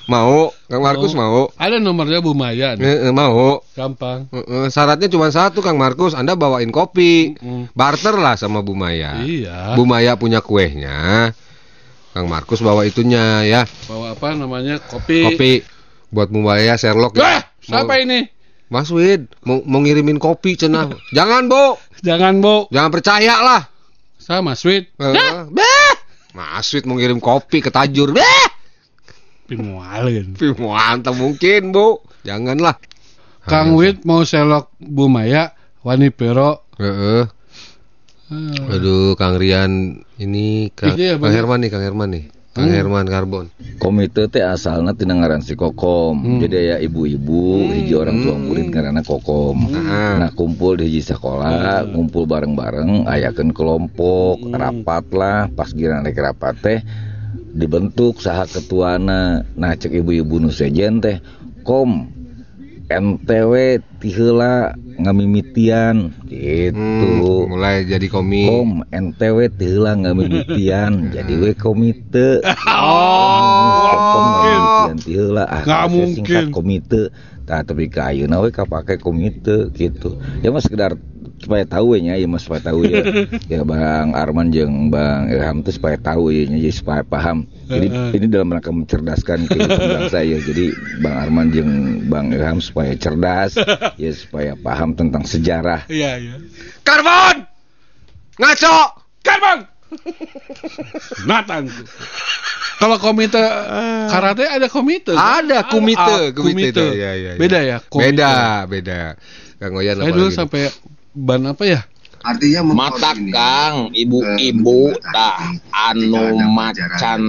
Mau, Kang Markus mau. Ada nomornya Bu Maya nih. Eh, eh, mau. Gampang. Eh, eh, syaratnya cuma satu Kang Markus, Anda bawain kopi. Mm. Barter lah sama Bu Maya. Iya. Bu Maya punya kuehnya. Kang Markus bawa itunya ya, Bawa apa namanya? Kopi. kopi buat Bu Maya Sherlock Wah, ya. siapa Mau- ini? Mas Wid, mau, mau ngirimin kopi cenah. Jangan, Bu. Jangan, Bu. Jangan percaya lah. Sama Sweet. Eh, Beh. Mas Wid mau ngirim kopi ke Tajur. Beh. Pimualin. Tapi mantap mungkin, Bu. Janganlah. Kang Wit mau selok Bu Maya, Wani Pero. Heeh. Ah, Aduh, Kang Rian ini Kang, Iya, Kang. Herman nih, Kang Herman nih. Kang Hmm. Herman Karbon. Komite teh asalna tina ngaran si Kokom. Hmm. Jadi ya ibu-ibu, hiji orang tua murid ngaranna Kokom. Ah. Nah, kumpul di hiji sekolah, ngumpul bareng-bareng, ayakeun kelompok, rapat lah, pas gira rek rapat teh dibentuk saha ketuana. Nah, cek ibu-ibu nu sejen teh, Kom NTW tiheula ngamimitian gitu. Hmm, mulai jadi komik. Kom NTW tiheula ngamimitian jadi we komite. Oh, ganti heula ah Nggak mungkin. singkat komite tah tapi ka ayeuna we kapake komite gitu ya mah sekedar supaya tahu nya ya mah supaya tahu ya ya Bang Arman jeung Bang Ilham tuh supaya tahu ya nya, jadi supaya paham jadi ini dalam rangka mencerdaskan kehidupan bangsa ya jadi Bang Arman jeung Bang Ilham supaya cerdas ya supaya paham tentang sejarah Iya, iya. Karbon! Ngaco! Karbang. Nathan. Kalau komite karate ada komite. kan? Ada komite, Ah, komite. Ya, ya, ya. Beda ya? komite. Beda, beda. Kang Oyan Saya apa dulu lagi? sampai ban apa ya? Artinya Mata Kang, ibu-ibu tah anu macan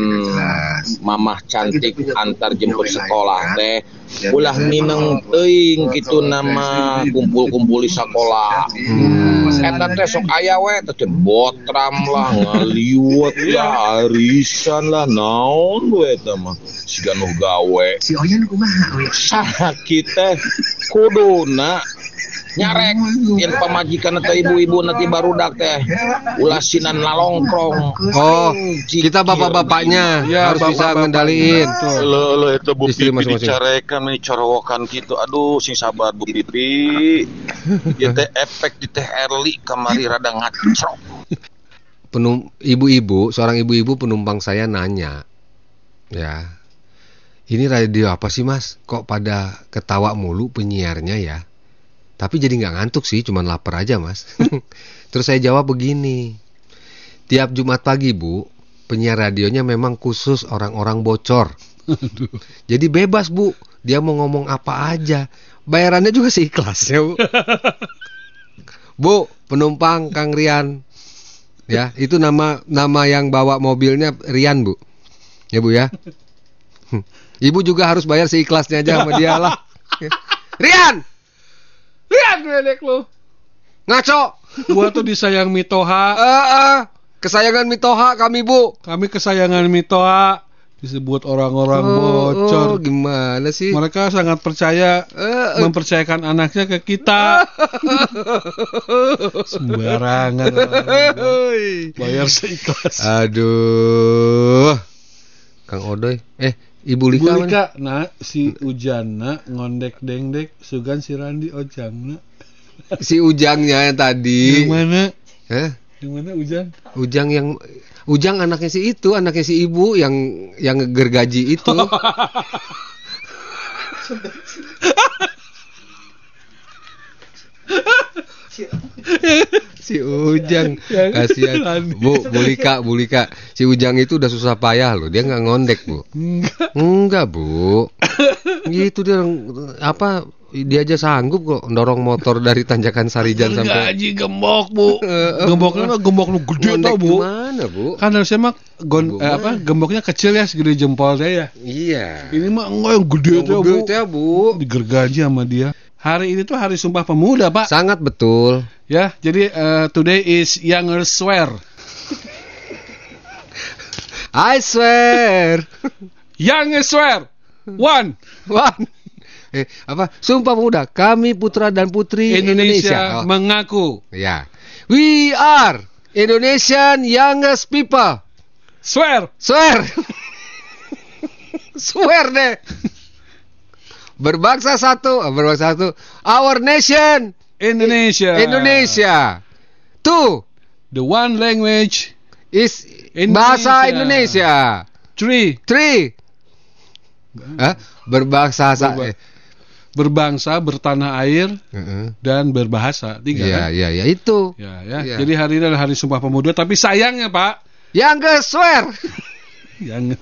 mamah cantik antar jemput sekolah teh. Ulah mineng teuing kitu nama kumpul-kumpul di sekolah. Eta teh sok aya we teh botram lah ngaliwet lah arisan lah naon we eta mah. Siga nu gawe. Si Oyan kumaha Oyan? sakit teh kuduna nyarek yang pamajikan atau ibu-ibu nanti barudak teh ulah sinan lalongkrong Oh, kita bapak-bapaknya Ya, harus bisa bapak-bapak. ngendaliin. Lo lo itu Bu Istri Pipi masing-masing. dicarekan nih corowokan gitu. Aduh sing sabar Bu Pipi. Ya teh efek di teh Erli kamari rada ngacrok. Penum ibu-ibu, seorang ibu-ibu penumpang saya nanya, ya, ini radio apa sih mas? Kok pada ketawa mulu penyiarnya ya? Tapi jadi nggak ngantuk sih, cuman lapar aja mas. Terus saya jawab begini, tiap Jumat pagi bu, penyiar radionya memang khusus orang-orang bocor. Jadi bebas bu, dia mau ngomong apa aja, bayarannya juga seikhlasnya bu. Bu, penumpang Kang Rian. Ya, itu nama nama yang bawa mobilnya Rian, Bu. Ya, Bu ya. Ibu juga harus bayar seikhlasnya aja sama dia lah. Rian. Rian dedek lu. Ngaco. Gua tuh disayang Mitoha. Eh, eh. kesayangan Mitoha kami, Bu. Kami kesayangan Mitoha disebut orang-orang Oh, bocor. oh, gimana sih? Mereka sangat percaya Eh, eh. mempercayakan anaknya ke kita. Sembarangan. Bayar seikhlas. Aduh. Kang Odoy. Eh, Ibu Lika, Ibu mana? Lika, nah si Ujana ngondek dengdek sugan si Randi Ojangna. Si Ujangnya yang tadi. Yang mana? Hah? Yang mana Ujan? Ujang yang Ujang anaknya si itu, anaknya si ibu yang yang gergaji itu. si Ujang kasihan Bu Bulika Bulika si Ujang itu udah susah payah loh dia nggak ngondek Bu Enggak. enggak Bu gitu dia apa dia aja sanggup kok dorong motor dari tanjakan Sarijan sampai Gaji gembok, Bu. Gemboknya mah gembok lu gede tau, Bu. gimana Bu Kan harusnya mah gon, eh, apa gemboknya kecil ya segede jempolnya ya. iya Ini mah enggak yang gede tuh, gede Bu. itu ya Bu Digergaji sama dia. Hari ini tuh hari Sumpah Pemuda, Pak. sangat betul Ya, jadi eh, today is Younger Swear. I swear Younger Swear. One. One. Eh, apa? Sumpah pemuda, kami putra dan putri Indonesia, Indonesia. Oh, mengaku. ya. We are Indonesian youngest people. Swear. Swear. Swear deh. Berbangsa satu, ah, berbangsa satu. Our nation Indonesia. Indonesia. Two The one language. is Indonesia. bahasa Indonesia. Three. Three. Hah? Berbangsa sa Berba- eh, Berbangsa, bertanah air, heeh. dan berbahasa. Tiga Iya, kan? iya, iya itu. Ya, ya. Iya. Jadi hari ini adalah hari Sumpah Pemuda. Tapi sayangnya Pak, Yang swear. yang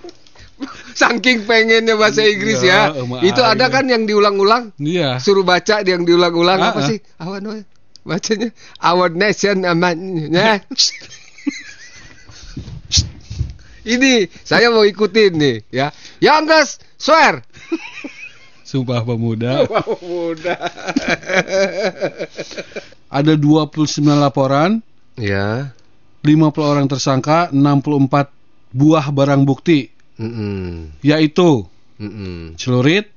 Saking pengennya bahasa Inggris Ya, ya. Itu ada aja. kan yang diulang-ulang. Iya. Suruh baca yang diulang-ulang Ah, apa ah. sih? Apa namanya? Bacanya Our Nation namanya. Ini saya mau ikutin nih ya. Youngest swear. Sumpah Pemuda. Muda. Ada 29 laporan, ya. 50 orang tersangka, 64 buah barang bukti, Mm-mm. yaitu Mm-mm. celurit,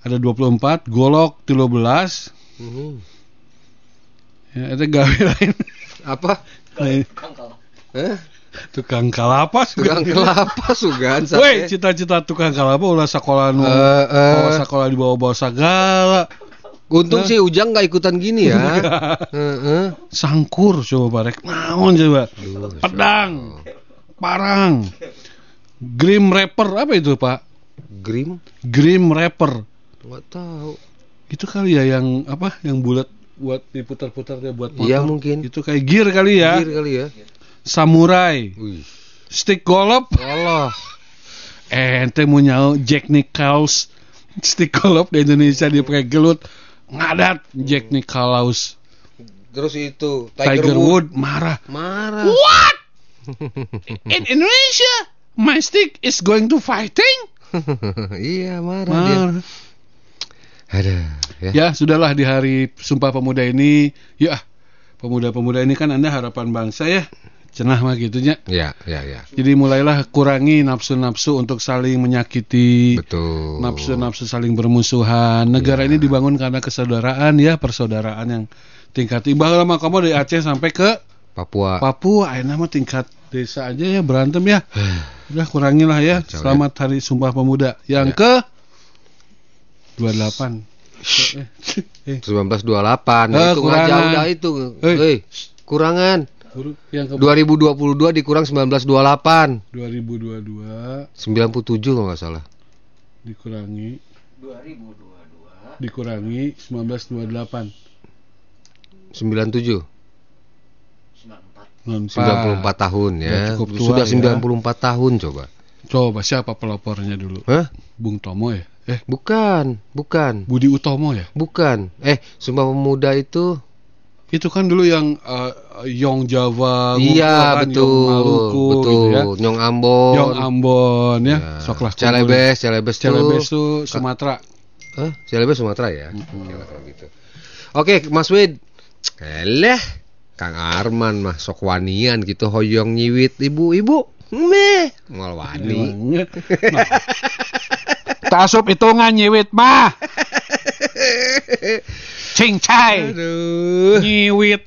ada 24, golok 13, Mhm. ya, itu gawe lain. Apa? Lain. Eh? Tukang kalapa Tukang kelapa sugan Woi, cita-cita tukang kalapa ulah sekolah nu eh. bawa sekolah di bawah-bawah segala. Untung Hah? si Ujang nggak ikutan gini ya. Heeh. Sangkur coba barek. Naon coba? Pedang. Parang. Grim Rapper apa itu, Pak? Grim? Grim Rapper. Nggak tahu. Itu kali ya yang apa? Yang bulat buat diputar-putar ya buat motor. Iya, mungkin. Itu kayak gear kali ya. Gir kali ya. Samurai. Wih. Stick golop. Allah. Eh, ente mau nyau Jack Nicklaus. Stick golop di Indonesia dia pakai gelut. Ngadat Jack Nicklaus. Terus itu Tiger, Wood. marah. marah. What? In Indonesia, my stick is going to fighting? iya marah, dia. Marah. Ada ya. Ya, sudahlah di hari Sumpah Pemuda ini, ya pemuda-pemuda ini kan Anda harapan bangsa ya. cenah mah gitunya. Ya, ya, ya. Jadi mulailah kurangi nafsu-nafsu untuk saling menyakiti. Betul. Nafsu-nafsu saling bermusuhan. Negara ini dibangun karena kesaudaraan ya, persaudaraan yang tingkat imbang lama kamu dari Aceh sampai ke Papua. Papua, enak mah tingkat desa aja ya berantem ya. Udah kurangilah ya. Kacau, ya. Selamat Hari Sumpah Pemuda. Yang Ya. ke 28. Eh, eh, 1928. Nah, Eh, itu nggak kurangan. jauh dah itu. Eh. Eh, kurangan. yang ke 2022 dikurang 1928. 2022 97 kalau nggak salah. dikurangi 2022 dikurangi 1928 97. 94 94 tahun ya. Udah cukup tua Sudah ya. 94 tahun coba. Coba siapa pelopornya dulu? Hah? Bung Tomo ya? Eh, Bukan, bukan. Budi Utomo ya? Bukan. Eh, Sumpah Pemuda itu Itu kan dulu yang eh, Yong Jawa, iya kan, betul. Yong Maluku betul. gitu ya. Nyong Ambon. Yong Ambon ya. Ya. Soklah Celebes, Celebes. Celebes tuh Sumatera. Hah? Celebes Sumatera ya? Ya, kalau gitu. Oke, Mas Wid. Eleh, Kang Arman mah sok wanian gitu hoyong nyiwit ibu-ibu. Meh, mal wani. Nah, Tasup hitungan nyiwit mah. Cincai Aduh. nyiwit.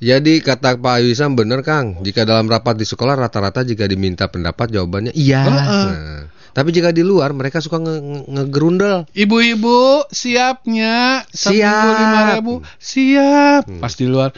Jadi kata Pak Wisam bener Kang, jika dalam rapat di sekolah rata-rata jika diminta pendapat jawabannya iya. Heeh. Nah, tapi jika di luar mereka suka nge- nge- ngegerundel. Ibu-ibu siapnya Siap. lima ribu siap. Hmm. Pas di luar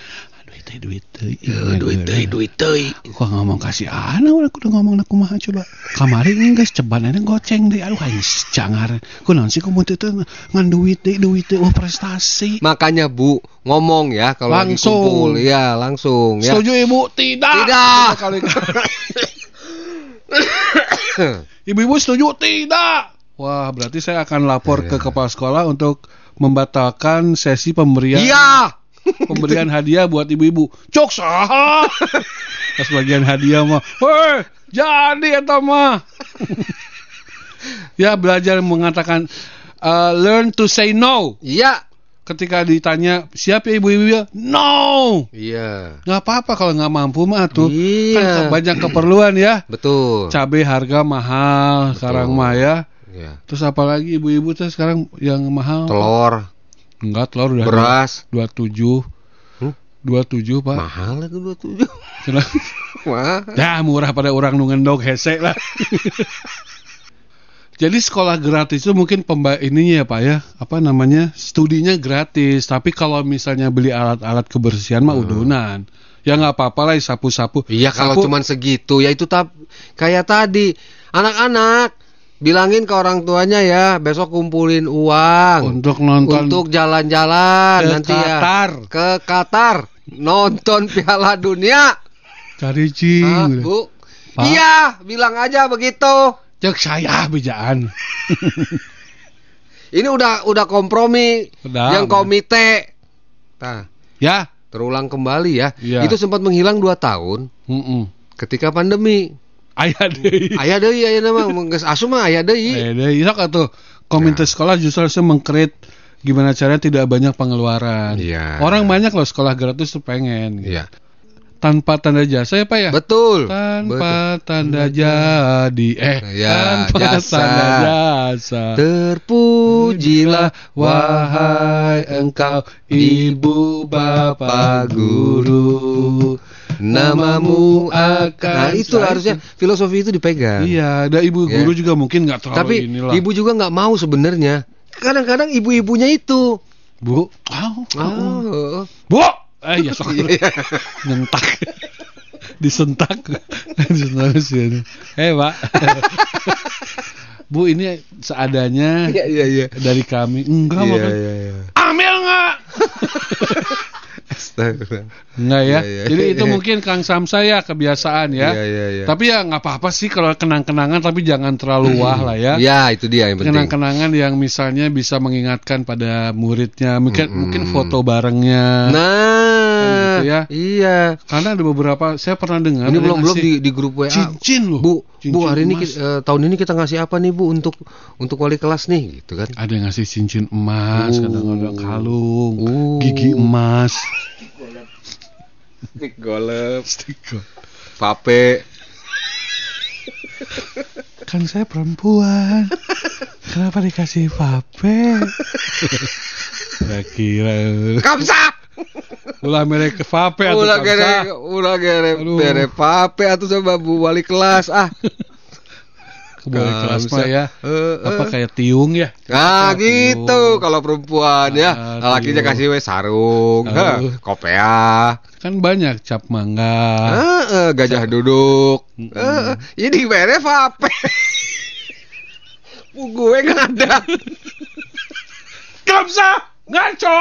duit teh duit teh duit teh, duit teh. Kok ngomong kasih anak udah udah ngomong aku mah coba. Kamari geus ceban ada goceng deh. Aduh aing jangar. Kunaon sih kumu teh teh ngan duit deh duit teh oh prestasi. Makanya Bu ngomong ya kalau lagi Langsung. kumpul, ya langsung ya. Setuju ibu? Tidak. Tidak. Kali Ibu-ibu setuju? Tidak. Wah, berarti saya akan lapor ke kepala sekolah untuk membatalkan sesi pemberian Iya. pemberian hadiah buat ibu-ibu. Cok sah. Pas bagian hadiah mah, "Woi, jadi eta mah." ya belajar mengatakan uh, learn to say no. Iya. Ketika ditanya, "Siap ya ibu-ibu?" ya?" No. Iya. nggak apa-apa kalau nggak mampu mah tuh. Iya. Kan banyak keperluan ya. Betul. Cabai harga mahal sekarang mah ya. Iya. Terus apalagi ibu-ibu tuh sekarang yang mahal? Telur, Enggak, telur udah beras, 27. Hmm? 27, Pak. mahal lagi 27. Kenapa? Mahal. Ya murah pada orang nu ngendog hese lah. Jadi sekolah gratis itu mungkin pemba ininya ya Pak ya, apa namanya studinya gratis. Tapi kalau misalnya beli alat-alat kebersihan mah udunan. Ya nggak apa-apa lah sapu-sapu. Iya kalau Sapu- cuman segitu ya itu tap kayak tadi anak-anak bilangin ke orang tuanya ya besok kumpulin uang untuk nonton untuk jalan-jalan nanti ya Qatar. ke Qatar nonton Piala Dunia. cari cing. Iya, bilang aja begitu. Cek saya bijaan. Ini udah udah kompromi Udah, yang komite. Nah, Ya. terulang kembali ya. Iya. Itu sempat menghilang dua tahun Heeh. ketika pandemi. Ayah deh. Ayah deui aya nama geus asup mah aya deui. Eh, deh, sok atuh. Komite sekolah justru harusnya mengkreat gimana caranya tidak banyak pengeluaran. Iya. Orang banyak loh sekolah gratis tuh pengen. gitu. Iya. Tanpa tanda jasa ya Pak ya? Betul. Tanpa tanda jadi eh Ya, tanpa jasa. tanda jasa. Terpujilah wahai engkau ibu bapak guru. namamu akan Nah, itu harusnya filosofi itu dipegang. Iya, ada ibu Ya. guru juga mungkin nggak terlalu Tapi inilah. ibu juga nggak mau sebenarnya. Kadang-kadang ibu-ibunya itu. Bu, oh, Oh. Bu, eh ya sok nyentak, disentak, disentak sih. Eh pak, Bu ini seadanya Iya iya iya. dari kami. Enggak Iya makan. iya iya. Ambil nggak? Astagfirullah. Enggak ya. Iya, iya, Jadi iya. itu mungkin Kang Samsa ya kebiasaan ya. Iya iya iya. Tapi ya nggak apa-apa sih kalau kenang-kenangan tapi jangan terlalu wah lah ya. Ya, itu dia yang penting. Kenang-kenangan yang misalnya bisa mengingatkan pada muridnya, mungkin Mm-mm. mungkin foto barengnya. Nah, gitu ya. iya. Karena ada beberapa saya pernah dengar Ini belum belum di di grup WA. cincin loh. Bu, Cincin Bu hari ini emas. ki- eh, tahun ini kita ngasih apa nih Bu untuk untuk wali kelas nih gitu kan. ada yang ngasih cincin emas, Oh. kadang-kadang kalung, Oh. gigi emas. Stick golep, Stick golf. vape. Kan saya perempuan. Kenapa dikasih vape? Saya kira. Kamsa. Ulah merek vape atau Ulah gere, ulah gere, bere vape atau coba bu wali kelas ah. Boleh kelas mah ya. Eh, Apa eh. kayak tiung ya? Nah gitu kalau perempuan ya Aduh. lakinya kasih we sarung, heh, kopea, Kan banyak cap mangga. eh, eh, gajah duduk, eh, eh, ini bere vape. Bu gue nggak ada. Kamsa, ngaco.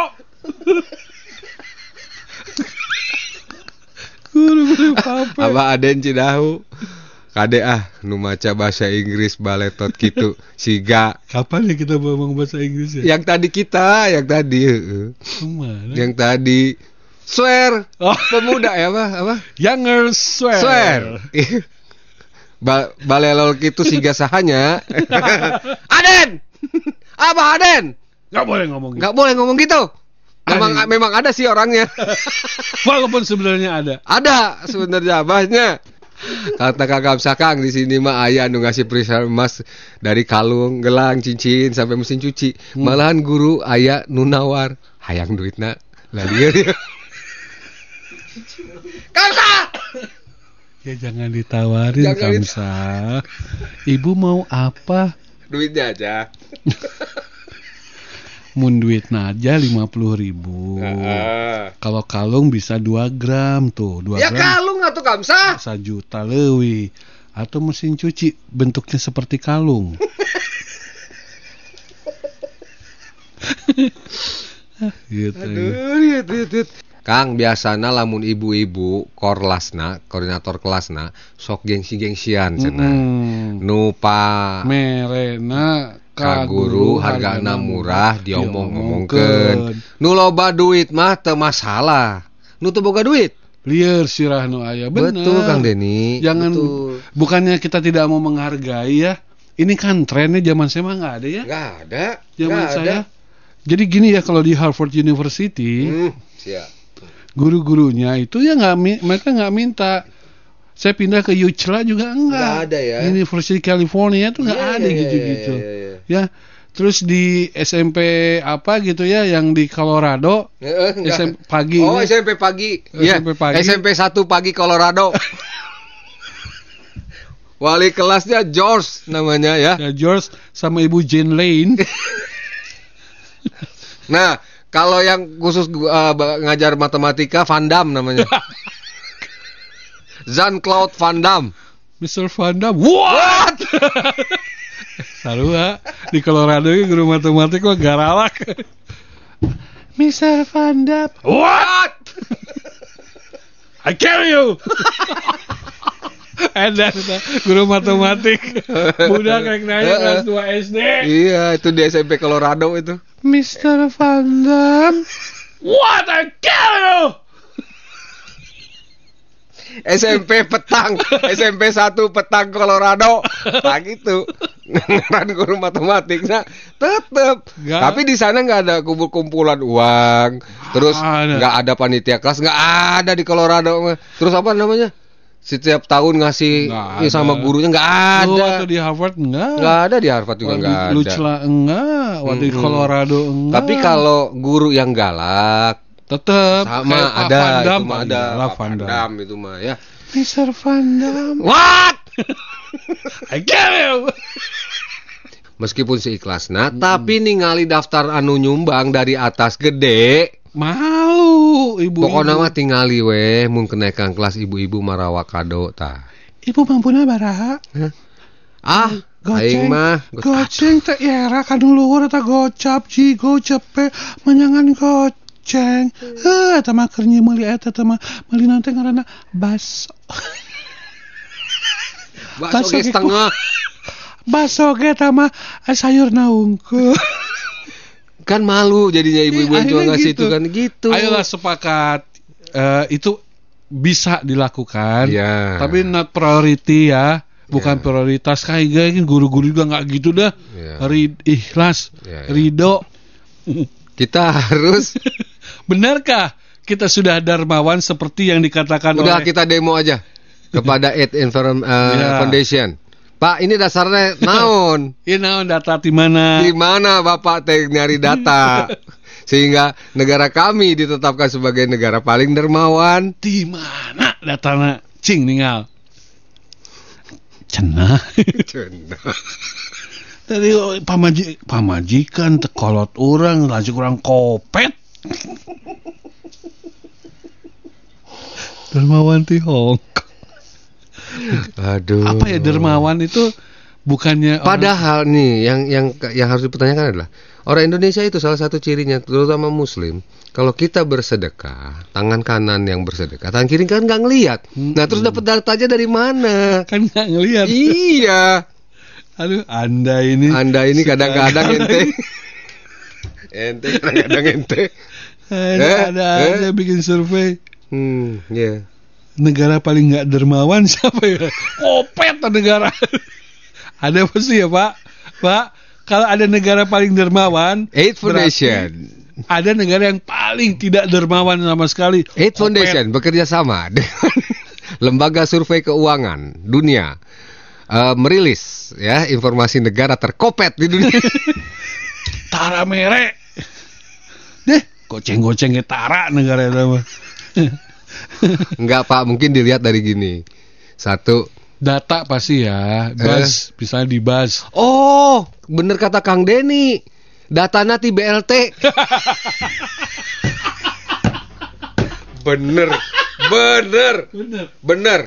Abah Aden Cidahu. Kade ah, nu maca bahasa Inggris baletot gitu. Siga. Kapan ya kita ngomong bahasa Inggris ya? Yang tadi kita, yang tadi, heeh. Ke mana? yang tadi. Swear. Oh. Pemuda ya, apa? Apa? Younger swear. Swear. ba balelol gitu siga sahanya. Aden. Abah Aden. Gak boleh ngomong gitu. Nggak boleh ngomong gitu. Memang Aden. memang ada sih orangnya. Walaupun sebenarnya ada. ada sebenarnya abahnya. Kata kakak sakang di sini mah ayah nu ngasih perisal emas dari kalung, gelang, cincin sampai mesin cuci. Malahan guru ayah nu nawar hayang duitna. Lah dia. Kamsa. Ya jangan ditawarin Jangan dit- Kamsa. Ibu mau apa? Duitnya aja. Mun duit aja 50 ribu. Heeh. Kalau kalung bisa 2 gram tuh. 2 Ya gram kalung atuh Kamsa. juta lewi. Atau mesin cuci bentuknya seperti kalung. gitu. ya. Aduh, lihat, lihat, lihat. Kang biasana lamun ibu-ibu korlasna, koordinator kelasna sok gengsi-gengsian cenah. Mm. Nu pa Merena ka guru hargana murah diomong-omongkeun. diomongkeun. Nu loba duit mah teu masalah. Nu teu boga duit. Liar sirah nu aya bener. Betul Kang Deni. Jangan Betul. bukannya kita tidak mau menghargai ya. Ini kan trennya zaman saya mah nggak ada ya. Nggak ada. Zaman nggak saya. ada. Jadi gini ya kalau di Harvard University Hmm, guru-gurunya itu ya nggak mereka nggak minta. Saya pindah ke UCLA juga enggak. Nggak ada ya. University California tuh nggak Iya, ada iya, iya, gitu-gitu. iya, iya. Ya. Terus di SMP apa gitu ya yang di Colorado Heeh, nggak. SMP pagi Oh, ini. SMP pagi. Iya. SMP pagi. SMP 1 pagi Colorado. Wali kelasnya George namanya ya. ya George sama Ibu Jane Lane. Nah, kalau yang khusus uh, ngajar matematika Van Damme namanya. Jean-Claude Van Damme. Mr. Van Damme. What? Sarua di Colorado ini guru matematik mah garalak. Mr. Van. What? I kill you. Ada guru matematik budak kayak nanya kelas 2 SD. Iya, itu di SMP Colorado itu. Mr. Van. What? I kill you. SMP Petang, SMP 1 Petang Colorado. Nah gitu. Ngaran guru matematik. Nah, tetep. Nggak. Tapi di sana nggak ada kumpul-kumpulan uang. Terus nggak ada panitia kelas, nggak ada di Colorado. Terus apa namanya? Setiap tahun ngasih ya, sama gurunya nggak Lu ada. waktu di Harvard enggak? Nggak ada di Harvard juga nggak di ada. Lucla enggak, waktu di Mm-mm. Colorado enggak. Tapi kalau guru yang galak tetap sama kayak ada Van itu mah ada galak, Pak Van Van Damme. Damme itu mah ya. Mr. Van Damme. What? I kill you. Meskipun seikhlasna, tapi ningali daftar anu nyumbang dari atas gede. Malu ibu. Pokoknya mah tingali weh mun kenaikan kelas ibu-ibu marawa kado tah. Ibu mampuna baraha. Ah, aing mah Goceng teh era kanu luhur eta gocap ji gocap pe menyangan goceng. Heuh eta mah keur nyeumeli eta teh mah meuli nanti ngaranna baso. Bakso ge setengah. Baso ge eta mah eh, sayur naungkul. Kan malu jadinya ibu-ibu yang Akhirnya ngasih gitu. itu kan gitu. Ayolah sepakat Eh, itu bisa dilakukan. Iya. Tapi not priority ya. Bukan Iya. prioritas kayak gini guru-guru juga nggak gitu dah. Iya. Rid ikhlas, Iya, iya. ridho. Kita harus Benarkah kita sudah dermawan seperti yang dikatakan Udah oleh kita demo aja kepada Aid Environment eh, Ya. Foundation. Pak, ini dasarnya naon? Ini naon data di mana? Di mana Bapak teh nyari data? Sehingga negara kami ditetapkan sebagai negara paling dermawan. Di mana datana? Cing ninggal. Cenah. Tadi oh, pamaji, pamajikan tekolot orang, lanjut orang kopet. Dermawan ti Hong. Aduh. Apa ya dermawan itu bukannya orang- Padahal nih yang yang yang harus dipertanyakan adalah orang Indonesia itu salah satu cirinya terutama Muslim kalau kita bersedekah tangan kanan yang bersedekah tangan kiri kan nggak ngelihat. Nah terus dapat datanya dari mana? kan nggak ngelihat. Iya. Aduh, Anda ini Anda ini kadang-kadang ente ente kadang-kadang ente. ada Eh, ada eh. bikin survei. Hmm, ya. Negara paling nggak dermawan siapa ya? Kopet negara. ada apa sih ya Pak? Pak, kalau ada negara paling dermawan, Aid berarti Foundation. ada negara yang paling tidak dermawan sama sekali. Aid Kopet. Foundation bekerja sama dengan lembaga survei keuangan dunia eh, merilis ya informasi negara terkopet di dunia. Tara mere. Deh, goceng-goceng tara negara itu. Enggak Pak, mungkin dilihat dari gini. Satu, Data pasti ya, bas, misalnya di bas. oh, bener kata Kang Denny. Data nanti BLT. bener, bener, Bener. bener.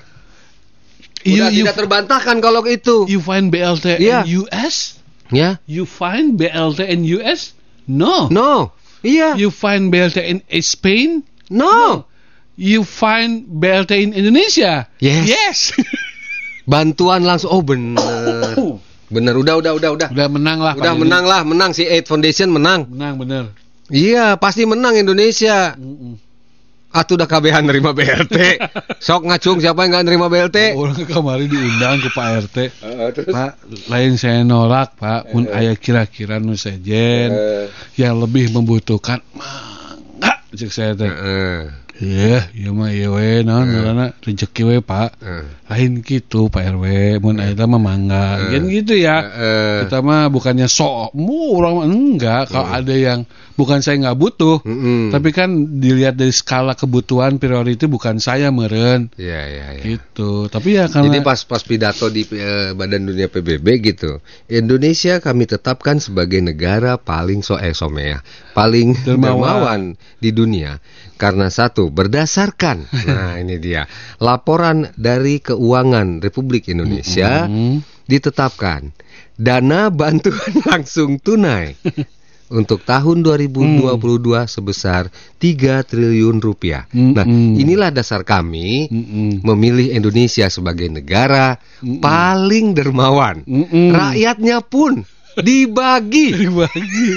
You, Udah you, tidak terbantahkan kalau itu. you find BLT Iya. in US? Ya, You find BLT in US? No. no, iya, You find BLT in Spain? no. You find BLT in Indonesia? Yes. Yes. Bantuan langsung. Oh bener, bener. Udah, udah, udah, udah. Udah menang lah. Udah menang lah, menang si Aid Foundation menang. Menang bener. Iya, pasti menang Indonesia. Atuh udah kabehan nerima BLT. Sok ngacung siapa yang nggak nerima BLT? Orang kemarin diundang ke Pak RT. Pak, lain saya nolak Pak. Mun aya kira-kira nu sejen yang lebih membutuhkan. Mangga, cek saya teh. Iya, iya mah iya we naon ngaranna rezeki we Pak. Lain gitu Pak RW, mun aya mah mangga. Kan gitu ya. Kita mah bukannya sok, mu orang enggak. Kalau ada yang bukan saya nggak butuh, Mm-mm. tapi kan dilihat dari skala kebutuhan priority bukan saya meren. Iya, iya, iya. Gitu. Tapi ya karena Jadi pas pas pidato di eh, Badan Dunia PBB gitu, Indonesia kami tetapkan sebagai negara paling so eh somea, paling Dermawan. di dunia karena satu berdasarkan, nah ini dia laporan dari keuangan Republik Indonesia Hmm. ditetapkan dana bantuan langsung tunai untuk tahun 2022 sebesar 3 triliun rupiah. Nah, Mm-mm. inilah dasar kami Mm-mm. memilih Indonesia sebagai negara paling dermawan. Mm-mm. Rakyatnya pun dibagi, dibagi.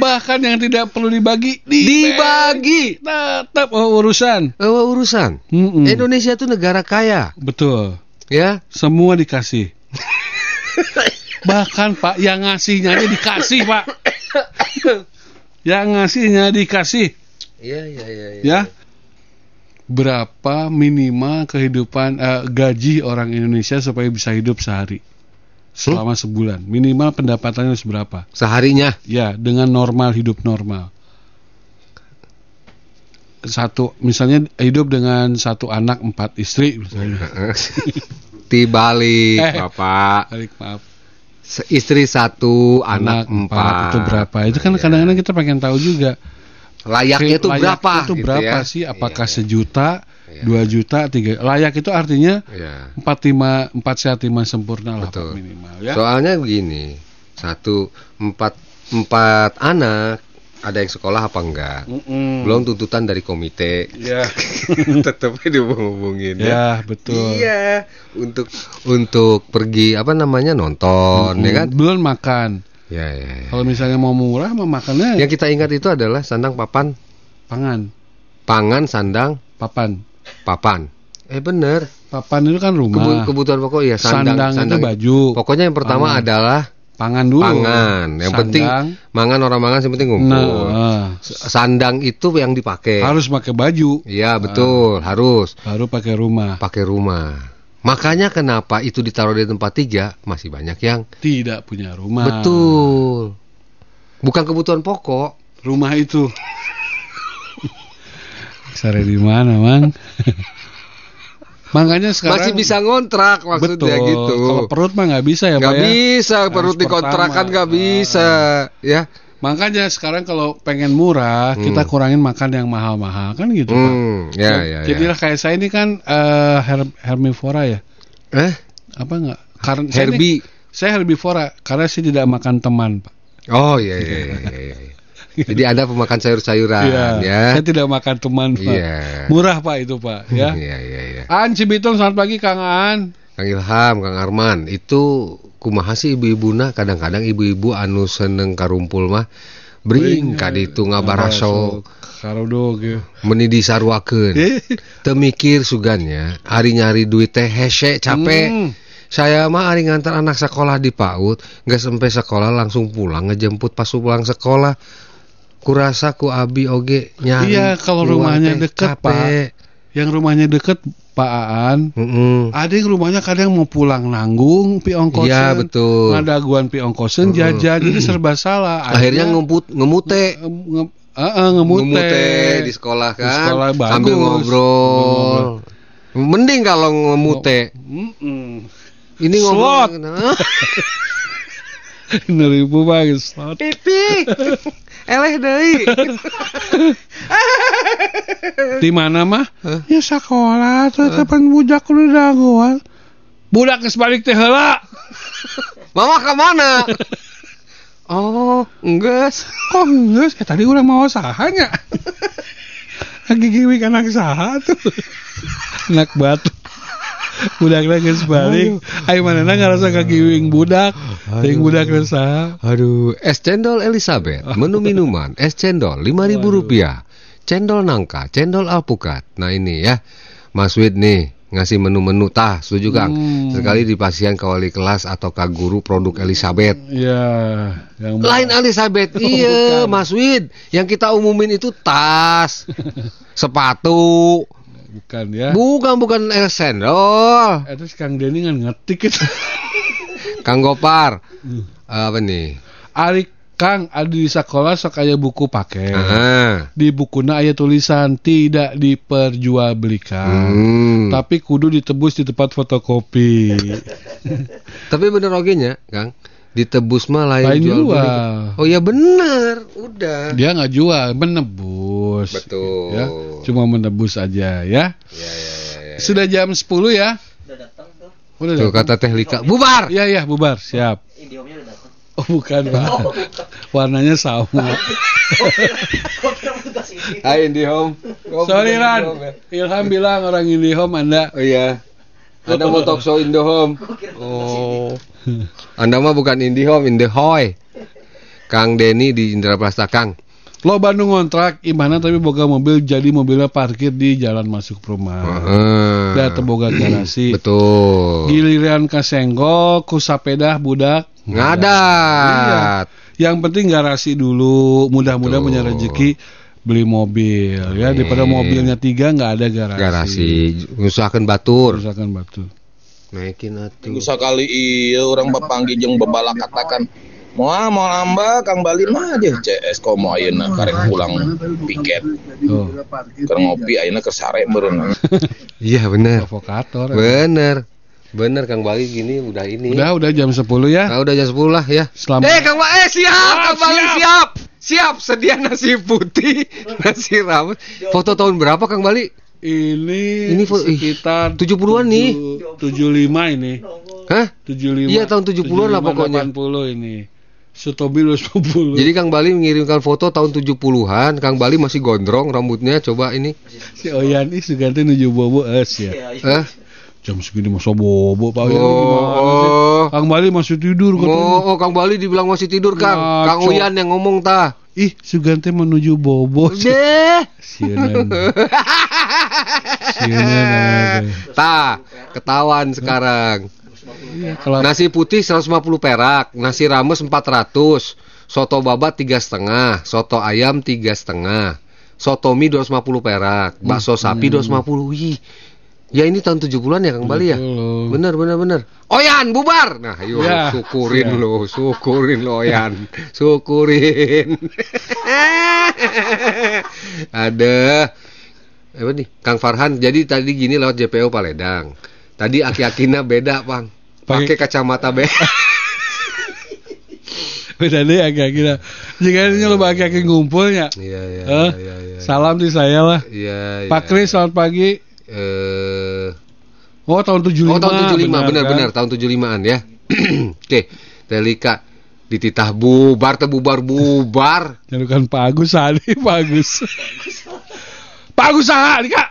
Bahkan yang tidak perlu dibagi dibagi. tetap oh, urusan. Oh, urusan. Mm-mm. Indonesia itu negara kaya, Betul. ya. Semua dikasih. Bahkan Pak yang ngasihnya aja dikasih Pak. Yang ngasihnya dikasih Iya, iya, iya. iya. ya. Berapa minimal kehidupan eh, gaji orang Indonesia supaya bisa hidup sehari selama sebulan? Minimal pendapatannya harus berapa? Seharinya. Ya, dengan normal hidup normal. Satu, misalnya hidup dengan satu anak empat istri, misalnya. Tibalik, Eh. Bapak. Balik, maaf. Istri satu, anak, empat. itu berapa? Itu kan Iya. kadang-kadang kita pengen tahu juga. Layaknya itu Layaknya berapa? Itu gitu berapa ya. sih? Apakah Iya, sejuta, Iya. dua juta, tiga? Layak itu artinya iya. empat lima empat sehat lima sempurna lah Betul. Minimal ya. Soalnya begini, satu empat empat anak ada yang sekolah apa enggak? Mm-mm. Belum tuntutan dari komite. Ya, Tetap dihubungin ya. ya betul. Iya, untuk untuk pergi apa namanya nonton ya kan? Belum makan. Ya, ya, ya. Kalau misalnya mau murah, mau makannya Yang kita ingat itu adalah sandang papan, pangan, pangan sandang papan. papan. Eh bener, Papan itu kan rumah. Kebu- kebutuhan pokok ya sandang, Sandang itu baju. Pokoknya yang pertama Pangan. adalah Pangan dulu. Pangan. Yang penting Sandang. mangan orang mangan yang penting ngumpul. Nah, Sandang itu yang dipakai. harus pakai baju, Iya, betul, harus baru pakai rumah. pakai rumah. Makanya kenapa itu ditaruh di tempat tiga masih banyak yang Tidak punya rumah. betul. Bukan kebutuhan pokok. Rumah itu. Sare di mana, Mang? Makanya sekarang masih bisa ngontrak maksudnya betul. gitu. Kalau perut mah nggak bisa ya, nggak Pak ya. bisa perut Harus dikontrakan nggak bisa ya. Makanya sekarang kalau pengen murah, kita kurangin makan yang mahal-mahal kan gitu, Pak. Hmm, ya ya ya. Jadilah kayak saya ini kan eh, her- herbivora ya. Eh, Apa enggak? Karena saya ini- Herbie. saya herbivora karena saya tidak makan teman, Pak. Oh iya iya iya iya. iya. Jadi ada pemakan sayur-sayuran Iya, ya. Saya tidak makan teman, Pak. Iya. Murah, Pak itu, Pak, ya. Iya iya iya. An Cibitung selamat pagi Kang An. Kang Ilham, Kang Arman, itu kumaha sih ibu-ibuna kadang-kadang ibu-ibu anu seneng karumpul mah bring ka ditu ngabaraso Karudog ya. meni disarwakeun. Teu mikir sugannya, hari nyari duit teh hese capek. Hmm. Saya mah hari ngantar anak sekolah di PAUD, nggak sampai sekolah langsung pulang ngejemput pas pulang sekolah. Kurasa ku abi oge nyari. Iya, kalau rumahnya deket, capek. Yang rumahnya deket Pak Aan, Mm-mm. ada yang rumahnya kadang mau pulang nanggung pi ongkosen. Iya, betul. Ngadaguan pi ongkosen jajan jadi serba salah. Akhirnya ngemput ngemute. nge- nge- Heeh, ngemute. ngemute di sekolah Di kan sekolah bagus. sambil ngobrol mending kalau ngemute Mm-mm. ini Slot. ngomong Neribu bagus. pipi eleh deui Di mana mah? Ya sekolah tuh kapan budak lu dagoan. Budak geus balik teh heula. mama ke mana oh enggak Kok geus? Eh tadi urang mau sahanya. Lagi giwik anak saha tuh. Anak batu. Budak geus balik. Ayo manehna ngarasa kagiwing budak. Ting budak geus saha. aduh es cendol Elizabeth menu minuman es cendol lima ribu rupiah. Cendol nangka cendol alpukat. Nah ini ya. Mas Wid nih ngasih menu-menu tah setuju Kang? Hmm. sekali dipasihan ke wali kelas atau ke guru produk Elizabeth. Ya, yang Lain Elizabeth, iya Mas Wid. Yang kita umumin itu tas, sepatu, bukan ya. bukan bukan eh, sendal. Eh, terus Kang Denny kan ngetik itu. Kang Gopar, apa nih? Ari Kang ada di sekolah sok aya buku pakai. Di bukuna aya tulisan tidak diperjualbelikan. Hmm. Tapi kudu ditebus di tempat fotokopi. Tapi bener oge nya, Kang. Ditebus mah lain, Lain jual beli. jual. Oh ya bener, udah. Dia nggak jual, menebus. Betul. Ya, cuma menebus aja ya. Ya, ya, ya, ya. Sudah jam 10 ya. Udah Tuh datang. kata Teh Lika, bubar. Iya iya bubar, siap. Oh bukan pak, warnanya sama. Hai Indihome. Sorry Ran, Ilham bilang orang Indihome Anda. Oh iya. Anda mau talk show Indihome. Oh. Anda mah bukan Indihome, Indihoy. Kang Denny di Indra Prasta Kang. Lo Bandung ngontrak imana tapi boga mobil jadi mobilnya parkir di jalan masuk perumahan. Heeh. Da teboga garasi. Betul. Giliran kasenggol ku sapeda budak Ngadat. Yang penting garasi dulu, mudah-mudahan punya rezeki beli mobil ya daripada mobilnya tiga nggak ada garasi. Garasi. Usahakan batur. Misalkan batu. Naikin atuh. Minggu sakali iya orang bapanggi jeung bebala katakan Moal mau nambah Kang Bali mah aja CS komo ayeuna karek pulang piket Oh, keur ngopi ayeuna keur sare meureun. Iya bener. provokator. Bener. Bener Kang Bali gini udah ini. Udah udah jam 10 ya. Nah, udah jam 10 lah ya. Selamat. Eh Kang Bali, eh siap, Kang Bali siap. Siap, sedia nasi putih, nasi rawit. Foto tahun berapa Kang Bali? Ini Ini sekitar 70-an nih. 75 ini. Hah? 75. Iya, tahun 70-an lah pokoknya. 80 ini. Sutobi 10. Jadi Kang Bali mengirimkan foto tahun 70-an, Kang Bali masih gondrong rambutnya, coba ini. si Oyan ih suganti nuju bobo es ya. Eh? Jam segini masa bobo Pak Oh. gimana sih? Kang Bali masih tidur katanya. Oh, oh, Kang Bali dibilang masih tidur, Kang. Ngaco. Kang Uyan yang ngomong tah. Ih, Sugante menuju bobo. Deh. Tah, ketahuan sekarang. Kalau Nasi putih 150 perak, nasi rames 400, soto babat tiga setengah, soto ayam tiga setengah, soto mie 250 perak, bakso sapi 250. Wih. Ya ini tahun 70-an ya Kang Bali ya? Betul. Bener bener bener. Oyan bubar. Nah, ayo Ya, syukurin ya. lo, syukurin lo Oyan. syukurin. Ada apa nih? Kang Farhan. Jadi tadi gini lewat JPO Paledang. Tadi aki-akina beda, Bang. Pakai kacamata beda. beda deh agak kira. Jika ini lo agak ngumpulnya. Iya, iya, Eh, iya, iya. Salam di saya lah. Iya, Pak iya. Kris selamat pagi. Eh Oh tahun 75. Oh tahun 75 benar kan? benar tahun 75-an ya. Oke, Delika dititah bubar teh bubar. Jalukan Pak Agus Sadi, Pak Agus. Pak Agus Sadi, Kak.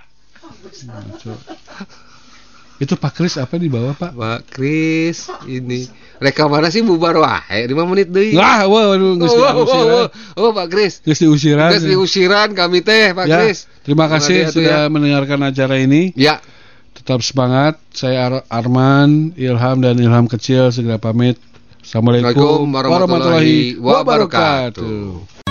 Itu Pak Kris apa di bawah, Pak? Pak Kris ini reka mana sih bubar wae 5 menit deui. Wah, wah, waduh, Oh, geus oh, oh, diusiran. oh, oh, Pak Kris. Geus diusiran. Geus diusiran kami teh Pak Ya, Kris. terima kasih sudah ya. mendengarkan acara ini. Ya, Tetap semangat. Saya Ar- Arman, Ilham dan Ilham kecil segera pamit. Assalamualaikum warahmatullahi wabarakatuh.